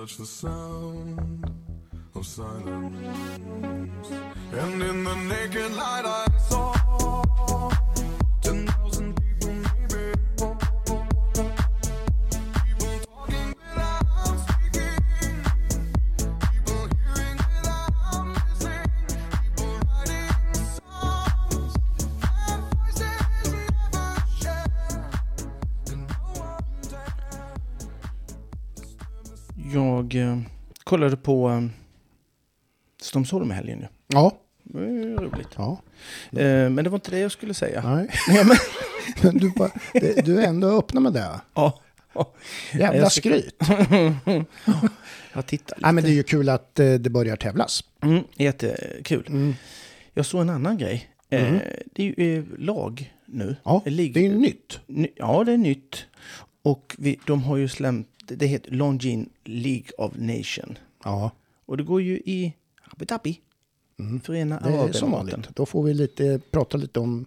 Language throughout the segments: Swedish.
touch the sound of silence. And in the naked light, I saw kollade på eh, Strömsholm i helgen nu. Ja. Det var ju roligt. ja. Eh, men det var inte det jag skulle säga. Nej. Nej, men, Men du, bara, det- du är ändå öppna med det. ja. ja. Jävla Jag skryt. Jag tittar lite. Nej, men det är ju kul att eh, det börjar tävlas. mm, jättekul. Mm. Jag såg en annan grej. Eh, Mhm. det är ju lag nu. Ja, Det är ju nytt. Ny- Ja, det är nytt. Och vi, de har ju släppt, det heter Longines League of Nation. Ja, Och det går ju i Abu Dhabi. Mm. Förena det är som vanligt. Då får vi lite, prata lite om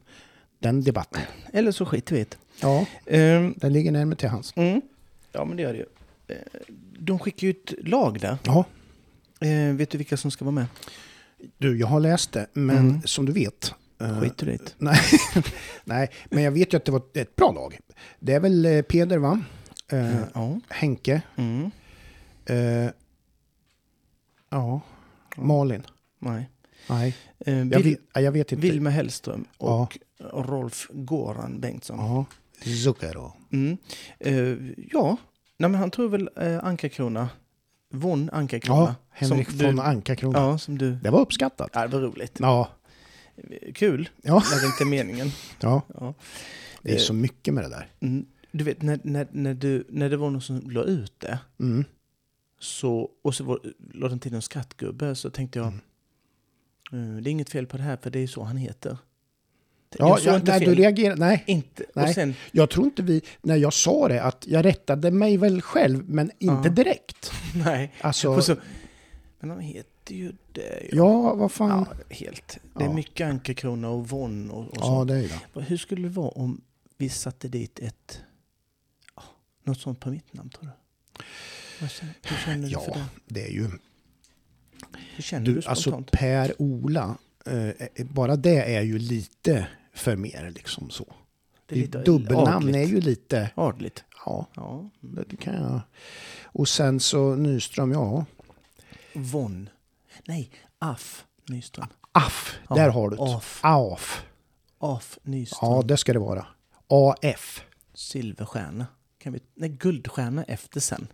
den debatten. Eller så skiter vi i det. Ja, Ehm, den ligger närmare till hans. mm. Ja, men det gör det ju. Eh, De skickar ju ett lag där. Ja, Eh, vet du vilka som ska vara med? du, jag har läst det, men Mm. som du vet. eh, Skiter du nej, nej, men jag vet ju att det var ett bra lag. Det är väl Peder, va? Eh, Eh, Ja. Henke. Mm. Eh, ja, Malin. Nej. Nej, Eh, jag vet, jag vet inte. Vilma Hellström Ja. och Rolf Goran Bengtsson. Ja, Zucchero. Mm. Eh, ja, Nej, men han tror väl eh, Ankarkrona. Von Ankarkrona. Ja, Henrik som von du, Ankarkrona. Ja, som du... Det var uppskattat. Ja, det var roligt. Ja, Kul. ja, Det var inte meningen. ja. Ja. det är Eh, så mycket med det där. Mm, du vet, när, när, när, du, när det var någon som la ut det Mm. så, och så var, la den till en skrattgubbe så tänkte jag Mm. det är inget fel på det här för det är så han heter. Ja, jag nej, fel. du reagerar, nej. Inte. Nej. sen, Jag tror inte vi, när jag sa det, att jag rättade mig väl själv, men inte Ja. direkt. nej. Alltså, så, men han heter ju det. ja, vad fan. Ja, helt. Det är Ja. mycket Ankarkrona och Von och, och Ja, sånt. det är det. Hur skulle det vara om vi satte dit ett... ja, Något sånt på mitt namn, tror du? Hur känner du för Ja, det? det är ju... Hur känner du, Du, alltså? Per-Ola, eh, bara det är ju lite för mer liksom så. det är lite Dubbelnamn är adligt. ju lite... Adligt. Ja, Ja. det kan jag... Och sen så Nyström, ja. Von. Nej, Aff Nyström. AF, Ja, där har du det. AF. AF. Aff Nyström. Ja, det ska det vara. AF. Silverstjärna. Kan vi, nej, guldstjärna efter sen.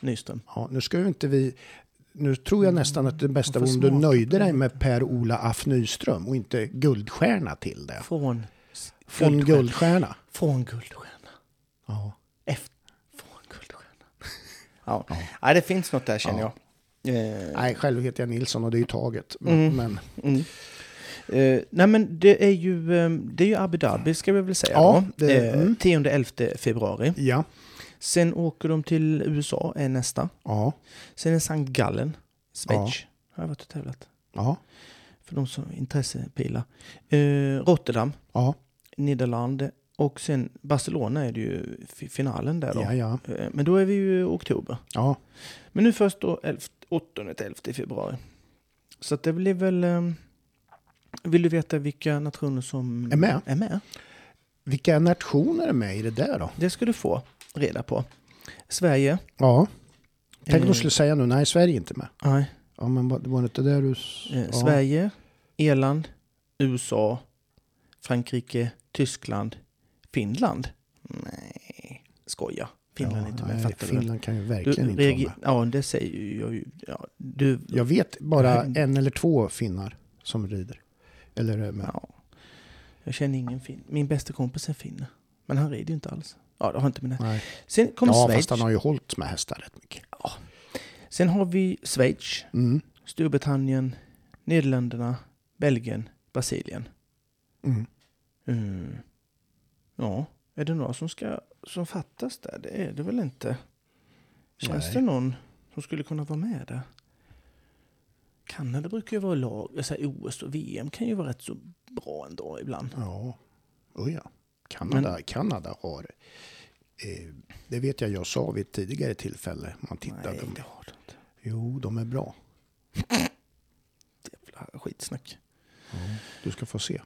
Nyström. Ja, nu ska ju inte vi... Nu tror jag nästan att det bästa får om du nöjde dig med Per-Ola Aff Nyström och inte guldstjärna till det. Från... Från guldstjärna. guldstjärna. Från guldstjärna. Ja. Efter. Från guldstjärna. Ja. Nej, det finns något där känner Ja. jag. Eh, Nej, själv heter jag Nilsson och det är ju taget. Men, Mm. men Mm. Eh, nej men det är ju, eh, det är ju Abu Dhabi ska vi väl säga Ja, då. det- Eh, mm. 10-11 februari. ja. Sen åker de till USA, är nästa. Ja. Sen är Sankt Gallen, Schweiz. Har jag varit och tävlat. Ja. För de som intressepilar. Eh, Rotterdam, Ja. Nederland. Och sen Barcelona är det ju fi- finalen där då. Ja, ja. Men då är vi ju i oktober. Ja. Men nu först då 8-11 februari. Så det blir väl... Eh, vill du veta vilka nationer som Är med. Är med? Vilka nationer är med i det där då? Det ska du få reda på. Sverige. Ja. Tänk om eh, de skulle säga nu, nej Sverige är inte med. nej, Ja, men var- det var inte där du... eh, ja. Sverige, Irland, USA, Frankrike, Tyskland, Finland. Nej, skoja. Finland är inte med, nej, fattar du? Finland kan ju Du, verkligen inte vara med. ja, det säger ju jag ju. Ja, du, Jag vet bara en eller två finnar som rider. Eller är med. ja, jag känner ingen fin. Min bästa kompis är finne. Men han rider ju inte alls. Ja, det har inte det. Nej. Sen kommer Ja, Schweiz. fast han har ju hållit med hästar rätt mycket. Sen har vi Schweiz, Mm. Storbritannien, Nederländerna, Belgien, Brasilien. Mm. Mm. Ja, är det några som, ska, som fattas där? Det är det väl inte. Känns Nej. det någon som skulle kunna vara med där? Kanada brukar ju vara lag, alltså OS och VM kan ju vara rätt så bra ändå ibland. Ja, oh ja. Kanada, Kanada har... Eh, det vet jag jag sa vid ett tidigare tillfälle. Man tittade. Nej, det har det inte. Jo, de är bra. Jävla skitsnack. Du ska få se.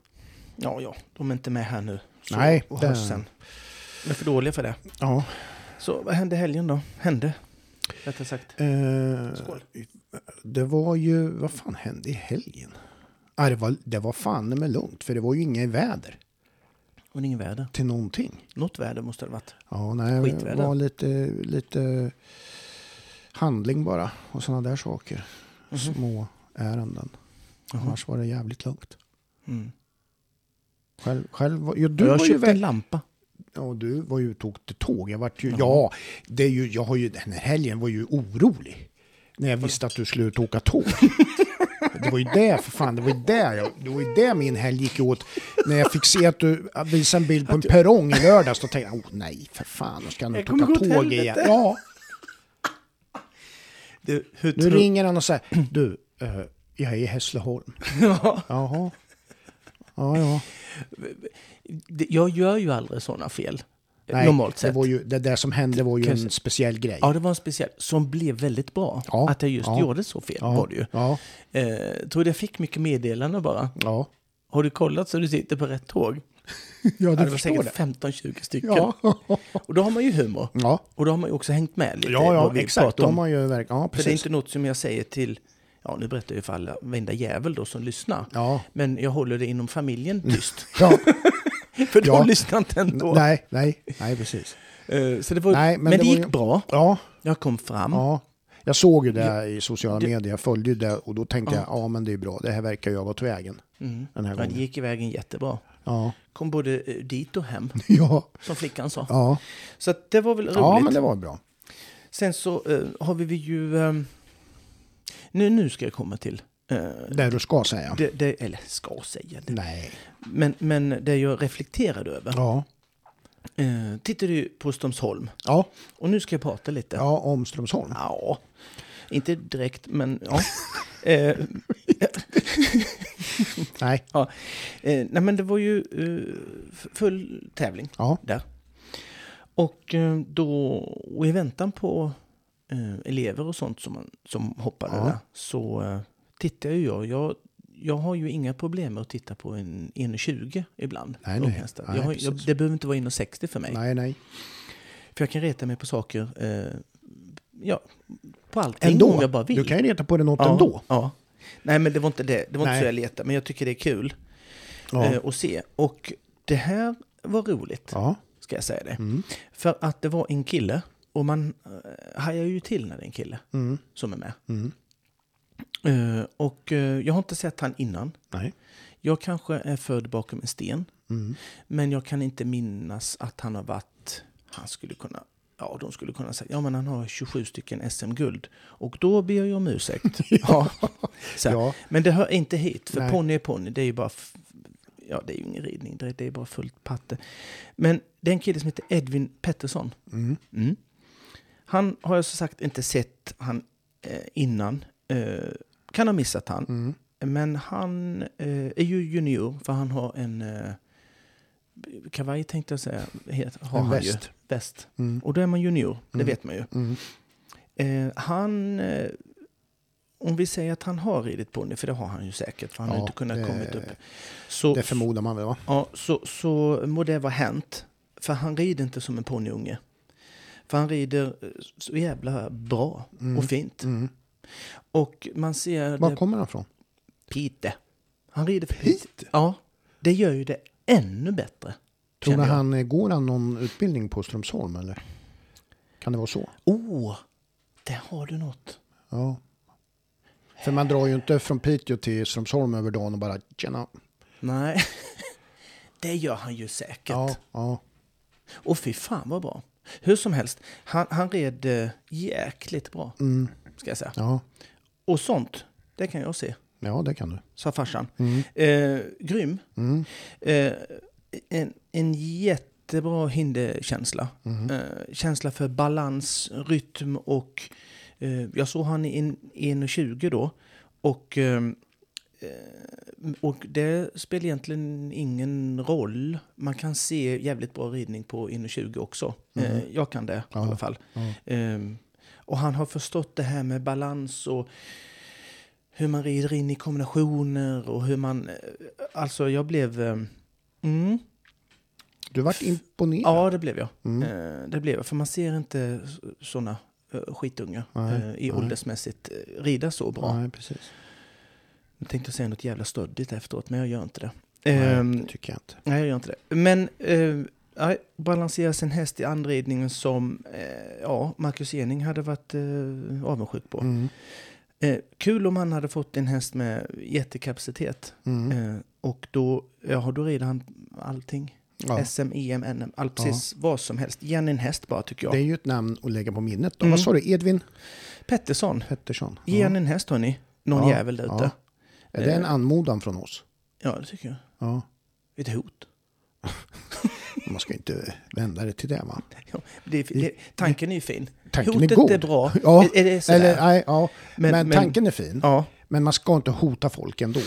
Ja, ja, de är inte med här nu. Så, Nej, hörs sen. De är för dåliga för det. Ja. Så vad hände helgen då? Hände? Rättare sagt. Eh, Skål. Det var ju, vad fan hände i helgen? Ah, det, var, det var fan med lugnt, för det var ju inga väder Och ingen väder. till någonting. Något väder måste det ha varit. Ja, nej, det Skitväder. var lite, lite handling bara och sådana där saker. Mhm. Små ärenden. Jaha. Annars var det jävligt lugnt. Mm. Själv, själv ja, du jag var har ju köpt väl, en lampa. ja, du var ju ute och åkte tåg. Jag vart ju, Jaha. ja, det är ju, jag har ju, den här helgen var ju orolig. När jag visste att du skulle ut och åka tåg. Det var ju det, för fan, det var ju det, jag, det, var ju det min helg gick åt. När jag fick se att du visade en bild på en perrong i lördags, då tänkte jag, oh nej, för fan, nu ska han kommer åka tåg helvete. igen. Ja, Du, nu ringer han och säger, du, eh, jag är i Hässleholm. Ja, Jaha. Ja, ja. jag gör ju aldrig sådana fel. Nej, normalt det, sett. var ju, det där som hände var ju en speciell grej. Ja, det var en speciell som blev väldigt bra. Ja, Att jag just ja. gjorde så fel ja, var det ju. Ja, Eh, tror jag fick mycket meddelanden bara. ja. Har du kollat så du sitter på rätt tåg? ja Ja, du det var förstår säkert det. 15-20 stycken. Ja, Och då har man ju humor. ja. Och då har man ju också hängt med lite. ja, ja exakt. Då har man ju verkligen... Ja, För det är precis. inte något som jag säger till, ja nu berättar jag ju för alla, varenda jävel då som lyssnar. Ja, Men jag håller det inom familjen tyst. ja. För de Ja. lyssnar inte ändå. nej, nej, nej, precis. Eh, Så det var, Nej, men men, det det, var gick ju- bra. Ja, Jag kom fram. ja. Jag såg ju det i sociala det- medier, jag följde ju det och då tänkte Ja. jag, ja men det är bra, det här verkar ju ha gått vägen Mm. den här Ja, det gick i vägen jättebra. Ja, Kom både eh, dit och hem, ja, som flickan sa. ja. Så det var väl roligt. ja men det var bra. Sen så eh, har vi ju... eh, nu, nu ska jag komma till... Det du ska säga. det, det, eller ska säga det. Nej. Men, men det jag reflekterade över. Ja, Eh, tittade ju på Strömsholm. ja, Och nu ska jag prata lite. ja om Strömsholm. Ja, inte direkt, men ja. eh, Nej, ja. Eh, nej, men det var ju eh, full tävling ja, där. Och eh, då, och i väntan på elever och sånt som, man, som hoppade Ja. där, så tittar ju jag. jag. Jag har ju inga problem med att titta på en 1,20 ibland. Nej, nej. jag har, jag, det behöver inte vara 1,60 för mig. nej, nej. För jag kan reta mig på saker, eh, ja, på allting Ändå. om jag bara vill. Du kan ju reta på det något ja, ändå. Ja. Nej, men det var inte det. Det var Nej. inte så jag letade, men jag tycker det är kul Ja. eh, att se. Och det här var roligt, ja. ska jag säga det. Mm. För att det var en kille, och man eh, hajar ju till när det är en kille Mm. som är med. Mm. Eh, och eh, jag har inte sett han innan. Nej. Jag kanske är född bakom en sten, Mm. men jag kan inte minnas att han har varit... Han skulle kunna... Ja, de skulle kunna säga, ja men han har 27 stycken SM-guld. Och då ber jag om ursäkt. ja. Ja. Men det hör inte hit, för Nej. ponny är ponny. Det är ju bara... Ja, det är ju ingen ridning, det det är bara fullt patte. Men det är en kille som heter Edvin Pettersson. Mm. Mm. Han har jag så sagt inte sett han eh, innan. Eh, kan ha missat han. Mm. Men han eh, är ju junior för han har en eh, kavaj tänkte jag säga. Het, har En han väst. Ju, väst. Mm. Och då är man junior, det Mm. vet man ju. Mm. Eh, han, eh, om vi säger att han har ridit ponny, för det har han ju säkert, för han har Ja, inte kunnat det- kommit upp. Så, Det förmodar man väl va? Ja, så, så må det vara hänt. För han rider inte som en ponnyunge. För han rider eh, så jävla bra Mm. och fint. Mm. Och man ser Var det... kommer han från? Pite. Han rider för Pite. Pite? Ja, det gör ju det ännu bättre. Tror du han, eh, går han någon utbildning på Strömsholm eller? Kan det vara så? Oh, där har du något. Ja. För man drar ju inte från Piteå till Strömsholm över dagen och bara tjena. Nej, det gör han ju säkert. Ja, ja. Och fy fan vad bra. Hur som helst, han, han red eh, jäkligt bra, Mm. Ska jag säga. Ja. Och sånt, det kan jag se, ja, det kan du. sa farsan. Mm. Eh, grym. Mm. Eh, en, en jättebra hinderkänsla. Mm. Eh, känsla för balans, rytm och... Eh, jag såg han i en- 1,20 då. Och, eh, eh, och det spelar egentligen ingen roll. Man kan se jävligt bra ridning på 1,20 också. Eh, jag kan det i Ja. alla fall. Ja. Och han har förstått det här med balans och hur man rider in i kombinationer och hur man... eh, Alltså jag blev... eh, Mm, Du vart imponerad. ja, det blev jag. Mm. Eh, Det blev jag. För man ser inte sådana skitungar Nej, i nej. åldersmässigt rida så bra. Nej, precis. Jag tänkte säga något jävla stöddigt efteråt, men jag gör inte det. Nej, Ehm, det tycker jag inte. Nej, jag gör inte det. Men nej, balansera sin häst i anridningen som eh, ja, Marcus Ening hade varit eh, avundsjuk på. Mm. Eh, kul om han hade fått en häst med jättekapacitet. Mm. Eh, och då, ja, då rider han allting. Ja. SM, EM, NM, all, precis vad som helst. Ge en häst bara tycker jag. Det är ju ett namn att lägga på minnet. Då. Mm. Vad sa du? Edvin Pettersson, Pettersson? Ja. en en häst hörni. Någon Ja, jävel där ute. ja. Ja. Är det en anmodan från oss? det tycker jag. Ja. Ett hot. Man ska inte vända det till det va? Ja, det, det, tanken är ju fin. Tanken Hotet är god. är bra. Ja, Är, är det sådär? Eller, nej, ja. Men, Men- men- tanken är fin. Ja. Men man ska inte hota folk ändå.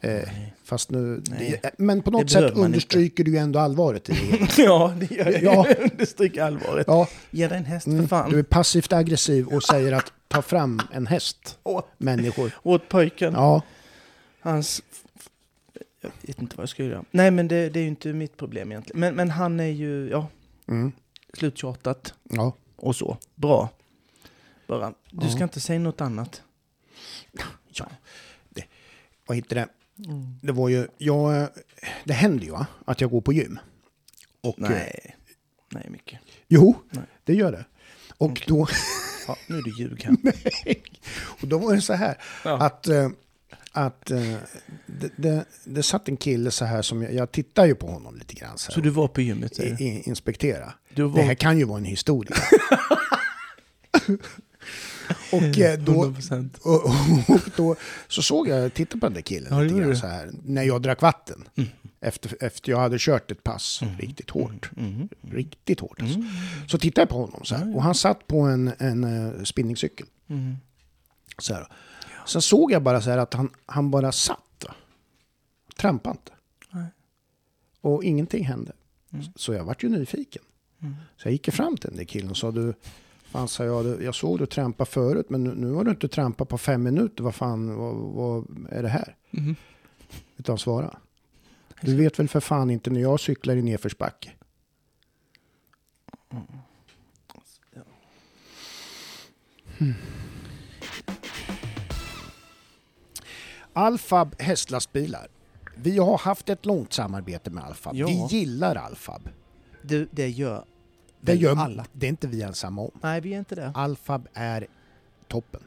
Eh, fast nu, det, men på något sätt understryker du ju ändå allvaret i det ja, det gör det. Ja. Understryker allvaret. Ja, Ge dig en häst för mm, fan. du är passivt aggressiv och säger att ta fram en häst, människor. åt pojken. Ja, Hans... Jag vet inte vad jag ska göra. Nej, men det, det är ju inte mitt problem egentligen. Men, men han är ju, ja, mm, sluttjatat ja. och så. Bra. Bara, du Ja. ska inte säga något annat. ja. Det, vad heter det? Det var ju, jag, det händer ju va? att jag går på gym. Och, eh, Nej. Nej, mycket. Jo, Nej. det gör det. Och Okej. då, Ja, nu är du ljug här. och då var det så här Ja. att, eh, att eh, det, det, det satt en kille så här som jag, jag tittar ju på honom lite grann så. Så du var på gymmet? i, i, inspektera. Var... Det här kan ju vara en historia. och, eh, då, 100%. och, och då så såg jag, tittade på den där killen Ja, lite grann så här, när jag drack vatten. Mm. Efter, efter jag hade kört ett pass riktigt hårt. Mm. Riktigt hårt alltså. Mm. Så tittade jag på honom så här, och han satt på en, en uh, spinningcykel. Mm. Så här. Sen såg jag bara så här att han, han bara satt. Trampade inte. Nej. Och ingenting hände. Mm. Så jag vart ju nyfiken. Mm. Så jag gick fram till den där killen och sa du, fan sa jag, jag såg du trampa förut men nu, nu har du inte trampat på fem minuter, vad fan, vad, vad är det här? Mm. Utan svara. Du vet väl för fan inte när jag cyklar i nedförsbacke? Hmm. Alfab hästlastbilar. Vi har haft ett långt samarbete med Alfab. Ja. Vi gillar Alfab. Det, det gör Det gör alla. Det är inte vi ensamma om. Nej, vi är inte det. Alfab är toppen.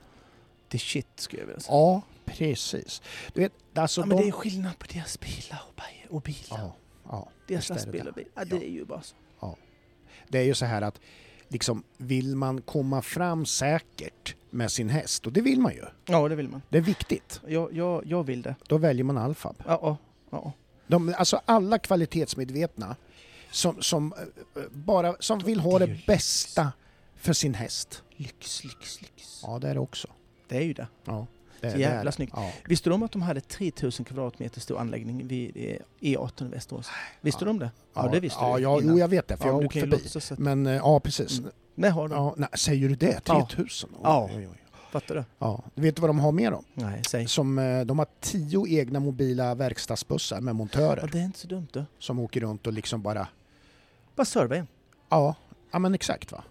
Det är shit, skulle jag vilja säga. Ja, precis. Du vet, alltså Ja, men de... det är skillnad på deras bilar och, bi- och bilar. Ja, ja, deras lastbilar och bilar. Ja, det är ju bara så. Det är ju så här att liksom, vill man komma fram säkert med sin häst, och det vill man ju. Ja, det vill man. Det är viktigt. Jag, jag, jag vill det. Då väljer man Alfab. Ja, ja, ja. De, alltså alla kvalitetsmedvetna som, som, eh, bara, som vill ha det bästa för sin häst. Lyx, lyx, lyx. Ja, det är det också. Det är ju det. Ja, det, Så jävla det. snyggt. Ja. Visste du om att de hade 3000 kvadratmeter stor anläggning vid eh, E18 i Västerås? Visste Ja. du om det? Ja, det visste ja, du Ja, innan. jo, jag vet det, för jag har åkt förbi. Men eh, ja, precis. Mm. Nej, har de. Ja, nej, säger du det? Ja. 3000? Oj, Ja. Oj, oj. Fattar du? Ja. Du vet vad de har med dem? Nej, säg. Som, eh, de har tio egna mobila verkstadsbussar med montörer Ja, det är inte så dumt du. som åker runt och liksom bara... Bara serva en. Ja, ja men exakt va.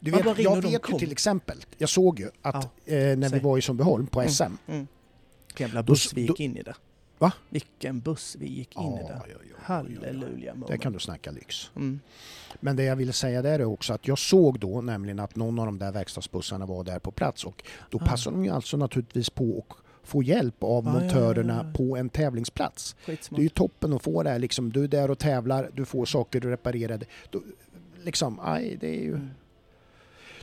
Du Man vet, jag vet ju till exempel, jag såg ju att eh, när vi säg. var i Sundbyholm på Mm. SM. Mm. Vilken jävla buss vi gick in i där. Va? Vilken buss vi gick in i Ja, där. ja, ja, ja, ja. Halleluja Det moment. kan du snacka lyx. Mm. Men det jag ville säga där är också att jag såg då nämligen att någon av de där verkstadsbussarna var där på plats och då Ah. passar de ju alltså naturligtvis på att få hjälp av Ah, ja, montörerna ja, ja. på en tävlingsplats. Det är Skitsmart. ju toppen att få det här liksom, du är där och tävlar, du får saker reparerade. Då, liksom, aj, det är ju... Mm.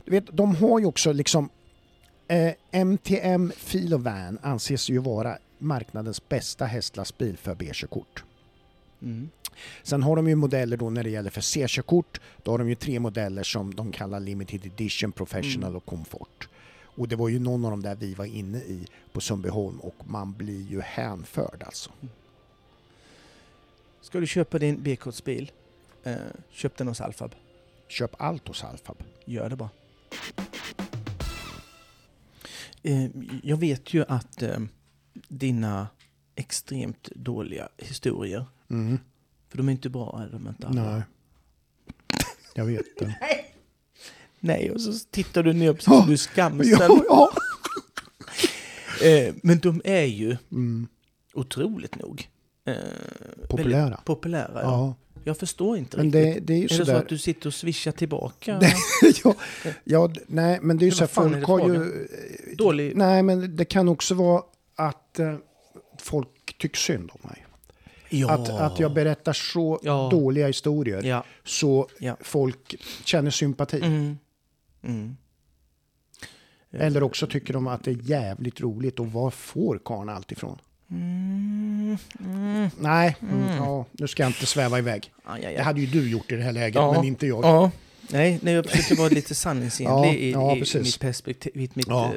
Du vet, de har ju också liksom... Eh, MTM Filovan anses ju vara marknadens bästa hästlastbil för B-körkort. Mm. Sen har de ju modeller då när det gäller för C-körkort. Då har de ju tre modeller som de kallar Limited Edition, Professional Mm. och Comfort. Och det var ju någon av dem där vi var inne i på Sundbyholm och man blir ju hänförd alltså. Ska du köpa din B-kortsbil, eh, köp den hos Alfab. Köp allt hos Alfab. Gör det bara. Eh, jag vet ju att eh, dina extremt dåliga historier, Mm. för de är inte bra, är de inte alla? Nej. Jag vet det. Nej, och så tittar du ner precis som du är skamsen. Ja, ja. Eh, men de är ju Mm. otroligt nog eh, Populära. populära. Ja. Ja. Jag förstår inte Men riktigt. det, det är är det så att du sitter och swishar tillbaka? ja, ja, nej, men det är ju så här, folk har ju... Dålig... Nej, men det kan också vara att eh, folk tycker synd om mig. Ja. Att, att jag berättar så Ja. dåliga historier Ja. så folk känner sympati. Mm. Mm. Eller också tycker de att det är jävligt roligt och var får karln allt ifrån? Mm. Mm. Nej, mm. Ja, nu ska jag inte sväva iväg. Aj, aj, Det aj. hade ju du gjort i det här läget, men inte jag. Nej, nej, jag försöker vara lite sanningsenlig i, ja, i mitt perspektiv. I mitt Ja.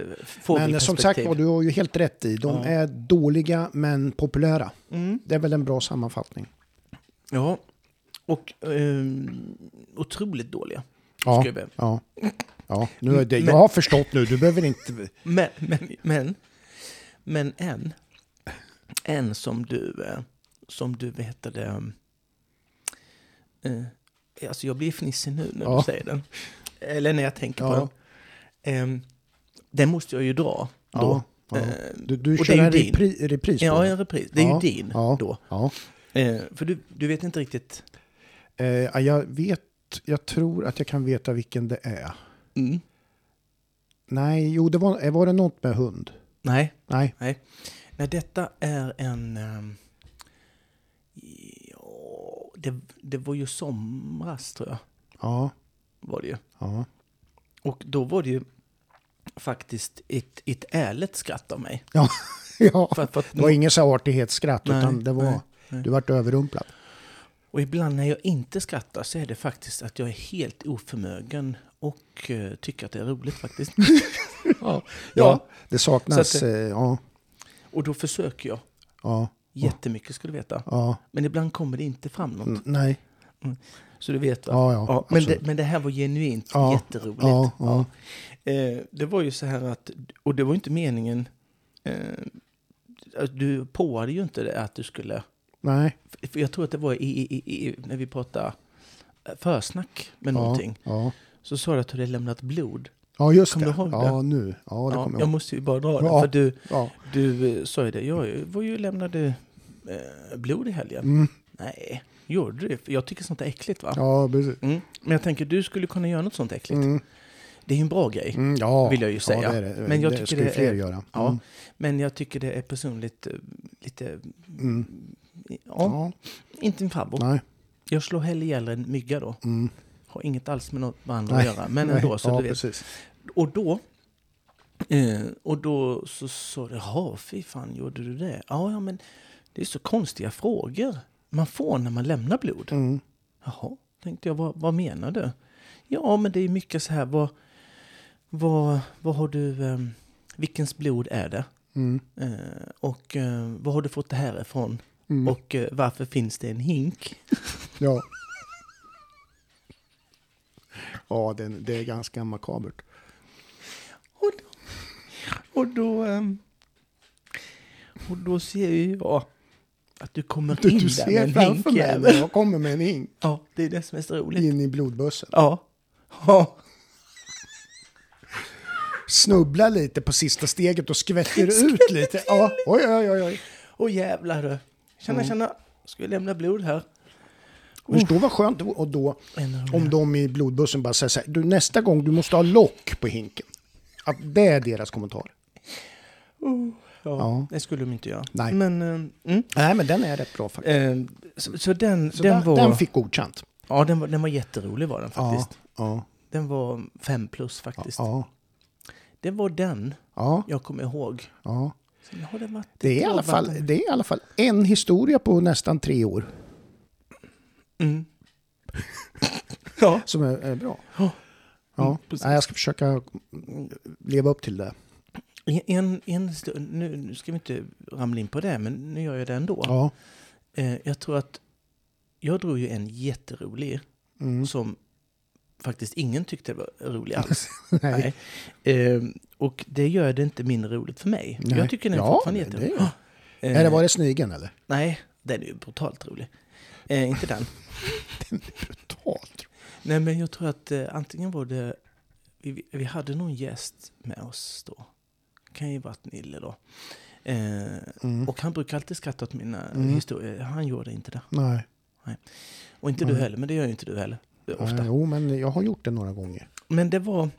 eh, Men som sagt var, du har ju helt rätt i. De Ja. är dåliga men populära. Mm. Det är väl en bra sammanfattning. Ja. Och ehm, otroligt dåliga. Ja, ja. ja. Nu är det, Men- jag har förstått nu, du behöver inte... Men, men, men, men en, en som du, eh, som du vet det, eh, alltså jag blir fnissig nu när Ja. du säger den. Eller när jag tänker på Ja. den. Eh, den måste jag ju dra då. Ja. Eh, Du, du kör en repri, repris på Ja, en repris. Det är ju din då. Eh, för du, du vet inte riktigt. Eh, jag vet, jag tror att jag kan veta vilken det är. Mm. Nej, jo, det var, var det något med hund? Nej, Nej. Nej, detta är en... ja, det, det var ju somras tror jag. Ja, Var det ju. ja. Och då var det ju faktiskt ett, ett ärligt skratt av mig. ja. För, att- för att, Det var så här artighetsskratt, Nej, utan det var... nej, nej. Du vart överrumplad. Och ibland när jag inte skrattar så är det faktiskt att jag är helt oförmögen och eh, tycker att det är roligt faktiskt. ja. Ja, det saknas... Att eh, ja, Och då försöker jag ja, jättemycket du veta. ja. Men ibland kommer det inte fram något. Mm, nej. Så du vet va? Ja, ja, men, absolut. det, men det här var genuint Ja, jätteroligt. ja, ja. Eh, det var ju så här att, och det var inte meningen, eh, du påade ju inte det att du skulle, Nej. för jag tror att det var i, i, i, när vi pratade försnack med Ja, någonting, ja. så sa du att du hade lämnat blod. Ja, just Kommer det. du ihåg ja, det? nu. Ja, det Ja, kommer jag jag måste ju bara dra det, Ja. för du, Ja. du eh, sa ju det, jag var ju lämnade eh, blod i helgen. Mm. Nej, gjorde du det? Jag tycker sånt är äckligt va? ja, precis. Mm. Men jag tänker, du skulle kunna göra något sånt äckligt. Mm. Det är ju en bra grej. Mm, ja, Vill jag ju säga. Ja, det är det. Men jag det tycker det är- göra. Ja, Mm. men jag tycker det är personligt eh, lite... Mm. Ja, inte en favorit. Nej. Jag slår hellre ihjäl en mygga då. Har inget alls med något med andra Nej. att göra. Men Nej. ändå, så ja, du vet. precis. Och då... Eh, och då så sa du, jaha, fy fan, gjorde du det? Ja, ja, men det är så konstiga frågor man får när man lämnar blod. Mm. Jaha, tänkte jag, vad, vad menar du? Ja, men det är mycket så här, vad, vad, vad har du, eh, vilkens blod är det? Mm. Eh, och eh, var har du fått det här ifrån? Mm. Och eh, varför finns det en hink? Ja. Ja, det, det är ganska makabert. Och då, och då, ehm, och då ser ju jag att du kommer Du, in du där med ser en framför hink mig när jävel. jag kommer med en hink Ja, det är det som är så roligt. in i blodbussen. Ja. Ja. Snubblar lite på sista steget och skvätter ut lite. Ja, oj, oj, oj. oj. Och jävlar du. Tjena, Mm. tjena. Ska vi lämna blod här? Förstå vad skönt. Och då, om de i blodbussen bara säger så här, du nästa gång du måste ha lock på hinken. Att det är deras kommentar. Ja, Ja. det skulle de inte göra. Nej. Men, ehm, mm. Nej, men den är rätt bra faktiskt. Ehm, så, så den, Så den, den, var, den fick godkänt. ja, den, var, den var jätterolig var den Ja, faktiskt. ja, Den var fem plus faktiskt. ja, Det var den ja, jag kommer ihåg. ja. Det varit Det är, i alla fall, det är i alla fall en historia på nästan tre år Mm. ja. som är, är bra. Ja. Ja, Mm, precis. Jag ska försöka leva upp till det. En, en, st- nu, nu ska vi inte ramla in på det, men nu gör jag det ändå. Ja. Eh, jag tror att jag drog ju en jätterolig Mm. som faktiskt ingen tyckte var rolig alls. Nej. Nej. Eh, Och det gör det inte mindre roligt för mig. Nej. Jag tycker den Ja, fortfarande är det jätterolig. är- Eh, Är det var det snigeln eller? Nej, den är ju brutalt rolig. Eh, inte den. Brutalt. Nej, men jag tror att eh, antingen var det... Vi, vi hade någon gäst med oss då. Kan ju varit Nille då. Eh, Mm. Och han brukar alltid skratta åt mina Mm. historier. Han gjorde inte det. Nej. Och inte du Nej. heller, men det gör ju inte du heller. eh, Ofta. Nej, jo, men jag har gjort det några gånger. Men det var...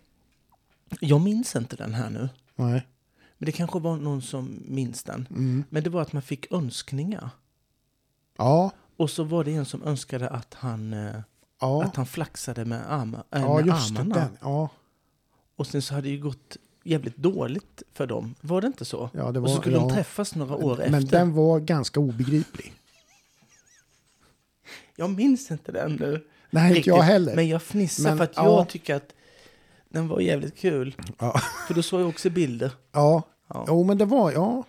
Jag minns inte den här nu. Nej. Men det kanske var någon som minns den. Mm. Men det var att man fick önskningar. Ja, Och så var det en som önskade att han, eh, ja. att han flaxade med, arma, äh, ja med just armarna. Den. Ja, Och sen så hade det ju gått jävligt dåligt för dem. Var det inte så? ja, det var, och så skulle ja. de träffas några år Men efter. den var ganska obegriplig. Jag minns inte den nu. Nej, inte riktigt, jag heller. Men jag fnissar Men, för att ja. jag tycker att den var jävligt kul. Ja. För då såg jag också bilder. ja, Ja. jo men det var, ja.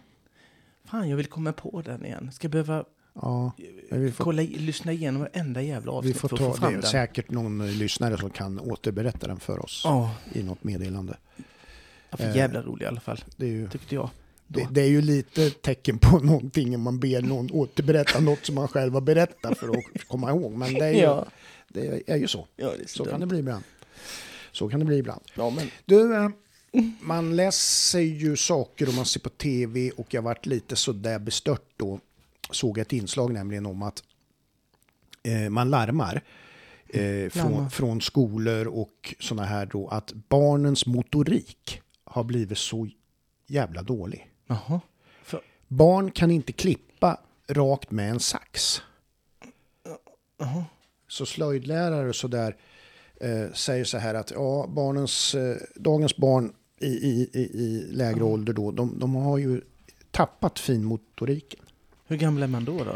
Fan, jag vill komma på den igen. Ska jag behöva ja. Vi får, kolla, lyssna igenom varenda jävla vi avsnitt får för ta att få fram det. den? Säkert någon eh, lyssnare som kan återberätta den för oss Ja, i något meddelande. jag för Eh, jävla rolig i alla fall. Det är ju, Tyckte jag. Det, det är ju lite tecken på någonting om man ber någon återberätta något som man själv har berättat för att komma ihåg. Men det är ju, Ja. det är ju så. ja, är så, Så kan det bli ibland. Så kan det bli ibland. Ja, men Du, eh, man läser ju saker och man ser på tv och jag varit lite sådär bestört då. Såg ett inslag nämligen om att eh, man larmar eh, från, från skolor och sådana här då att barnens motorik har blivit så jävla dålig. Jaha. För, Barn kan inte klippa rakt med en sax. jaha. Så slöjdlärare och sådär eh, säger så här att ja, barnens, eh, dagens barn i, i, i, i lägre ålder då, de, de har ju tappat finmotoriken. Hur gammal är man då? då?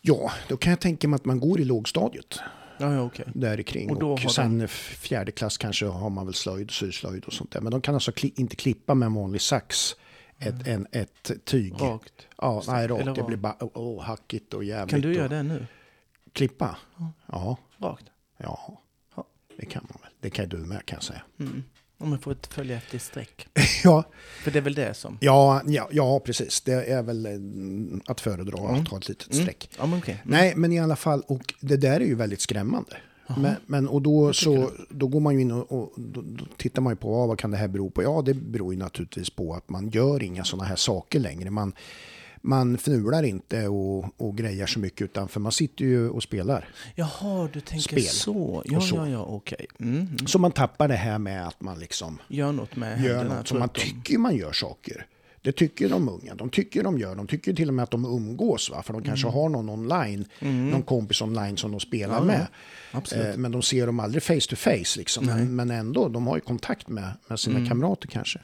Ja, då kan jag tänka mig att man går i lågstadiet Ja, ja okej. där kring. Och Och, sen f- fjärde klass kanske har man väl slöjd, syslöjd och sånt där. Men de kan alltså kli, inte klippa med en vanlig sax ett, en, ett tyg. Rakt. Ja, nej, rakt. Det blir bara oh, hackigt och jävligt. Kan du göra det nu? Klippa? Ja, Rakt? ja. Ja. Det kan man väl. Det kan du med kan jag säga. Mm. Om man får ett följa efter i streck. Ja, För det är väl det som... Ja, ja, ja, precis. Det är väl eh, att föredra Mm. att ha ett litet Mm. streck. Ja, men okej. Nej, men i alla fall, och det där är ju väldigt skrämmande. Men, men, och då, så, då går man ju in och, och då, då tittar man ju på ja, vad kan det här bero på. Ja, det beror ju naturligtvis på att man gör inga sådana här saker längre. Man, man fnular inte och, och grejer så mycket utan för man sitter ju och spelar. Jaha, du tänker Spel så. Ja, så. ja, ja, okej. Mm. mm. Så man tappar det här med att man liksom Gör något med gör något som man förutom- tycker man gör saker. Det tycker de unga. De tycker de gör. De tycker till och med att de umgås. Va? För de kanske har någon online, någon kompis online som de spelar Mm. Ja, med. Eh, men de ser dem aldrig face to face. Liksom. Men, men ändå, de har ju kontakt med, med sina Mm. kamrater kanske.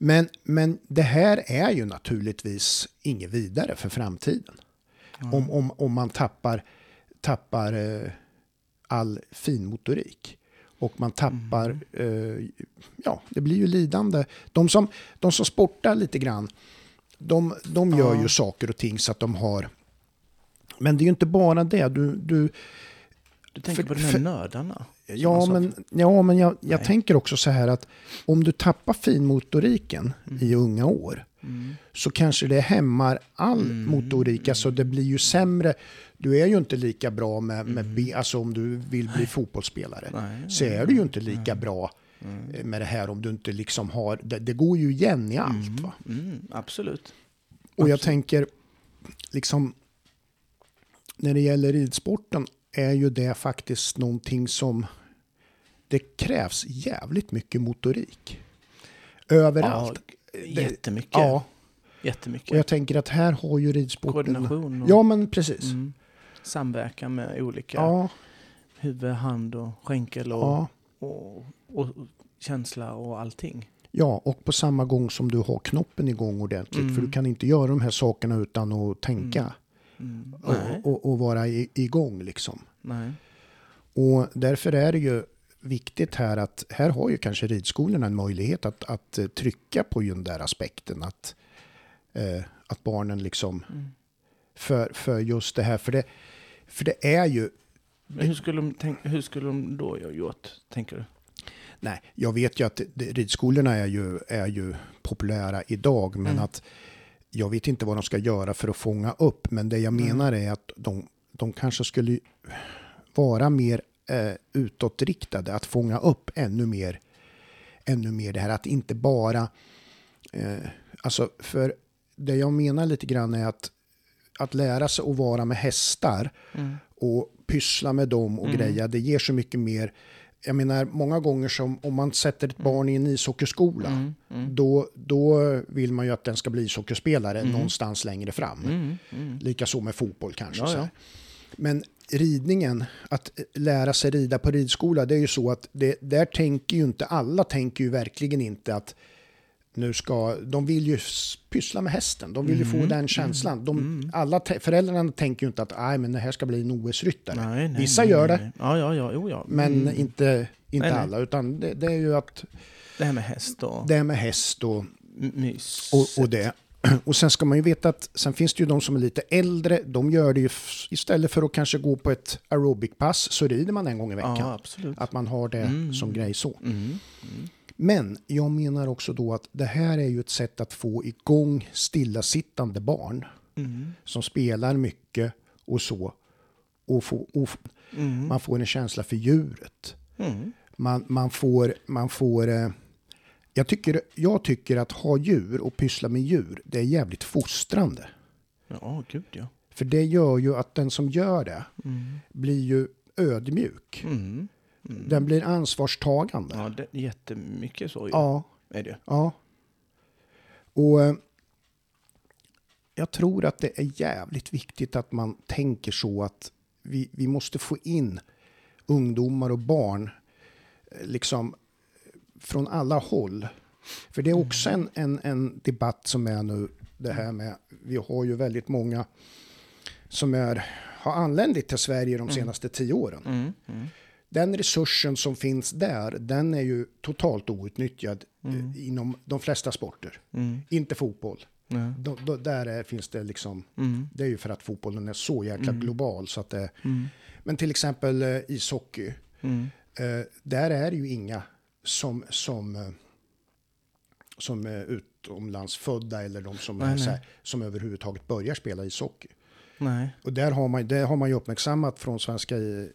Mm. Men, men det här är ju naturligtvis inget vidare för framtiden. Om, om, om man tappar, tappar eh, all finmotorik. Och man tappar, Mm. eh, ja, det blir ju lidande. De som, de som sportar lite grann, de, de gör Ja. ju saker och ting så att de har... Men det är ju inte bara det. Du, du, Du tänker för- på de här nördarna? Ja, men, ja, men jag, jag tänker också så här att om du tappar finmotoriken i unga år Mm. så kanske det hämmar all Mm. motorik. Alltså det blir ju sämre. Du är ju inte lika bra med, med Mm. be, alltså om du vill bli fotbollsspelare. Nej. Så är du ju inte lika bra Mm. eh, med det här om du inte liksom har, det, det går ju igen i allt va. Mm, absolut. Och jag Absolut. tänker, liksom, när det gäller ridsporten är ju det faktiskt någonting som det krävs jävligt mycket motorik. Överallt. Ja, jättemycket. Ja, Jättemycket. och jag tänker att här har ju ridsporten... Koordination och Ja, men precis. mm, samverkan med olika Ja, huvud, hand och skänkel och, ja, och, och, känsla och allting. ja, och på samma gång som du har knoppen igång ordentligt. Mm. För du kan inte göra de här sakerna utan att tänka Mm. Nej, och, och, och vara i, igång liksom. nej. Och därför är det ju viktigt här att här har ju kanske ridskolorna en möjlighet att, att eh, trycka på den där aspekten att, eh, att barnen liksom Mm. för, för just det här. För det, för det är ju, Men hur skulle, de tänk, hur skulle de då ha gjort, tänker du? Nej, jag vet ju att ridskolorna är ju, är ju populära idag, men Mm. att jag vet inte vad de ska göra för att fånga upp. Men det jag Mm. menar är att de, de kanske skulle vara mer eh, utåtriktade, att fånga upp ännu mer, ännu mer det här att inte bara... Eh, alltså, för det jag menar lite grann är att, att lära sig att vara med hästar Mm. och pyssla med dem och greja, det ger så mycket mer. Jag menar, många gånger som om man sätter ett barn i en ishockeyskola, Mm. Mm. då, då vill man ju att den ska bli ishockeyspelare någonstans längre fram. Mm. Mm. Likaså med fotboll kanske. Ja, ja. Men ridningen, att lära sig rida på ridskola, det är ju så att det, där tänker ju inte alla, tänker ju verkligen inte att nu ska, de vill ju pyssla med hästen, de vill ju Mm. få den känslan. De, alla te- föräldrarna tänker ju inte att "Aj, men det här ska bli en OS-ryttare. Nej, nej, Vissa nej, gör nej, det, nej. Ja, ja, ja. Jo, ja. men Mm. inte, inte Nej, nej. alla. Utan det, det är ju att Det här med häst och det är med häst och, m- mys. och, och det. Och sen ska man ju veta att sen finns det ju de som är lite äldre, de gör det ju istället för att kanske gå på ett aerobicpass så rider man en gång i veckan. Ja. Att man har det Mm. som grej så. Mm. Men jag menar också då att det här är ju ett sätt att få igång stillasittande barn Mm. som spelar mycket och så. Och, få, och Mm. man får en känsla för djuret. Mm. Man, man får, man får eh, jag, tycker, jag tycker att ha djur och pyssla med djur, det är jävligt fostrande. Ja, gud ja. För det gör ju att den som gör det Mm. blir ju ödmjuk. Mm. Mm. Den blir ansvarstagande. Ja, det är jättemycket så ju. ja. Är det. Ja. Och eh, jag tror att det är jävligt viktigt att man tänker så att vi, vi måste få in ungdomar och barn eh, liksom från alla håll. För det är också en, en, en debatt som är nu det här med, vi har ju väldigt många som är, har anlänt till Sverige de senaste tio åren. Mm. Mm. Den resursen som finns där, den är ju totalt outnyttjad eh, Mm. inom de flesta sporter. Mm. Inte fotboll. Då, då, där är, finns det liksom, Mm. det är ju för att fotbollen är så jäkla Mm. global. Så att det, Mm. men till exempel eh, ishockey, Mm. eh, där är ju inga som, som, eh, som är utomlandsfödda eller de som, Nej, här, som överhuvudtaget börjar spela ishockey. Nej. Och där har man, det har man ju uppmärksammat från Svenska eh,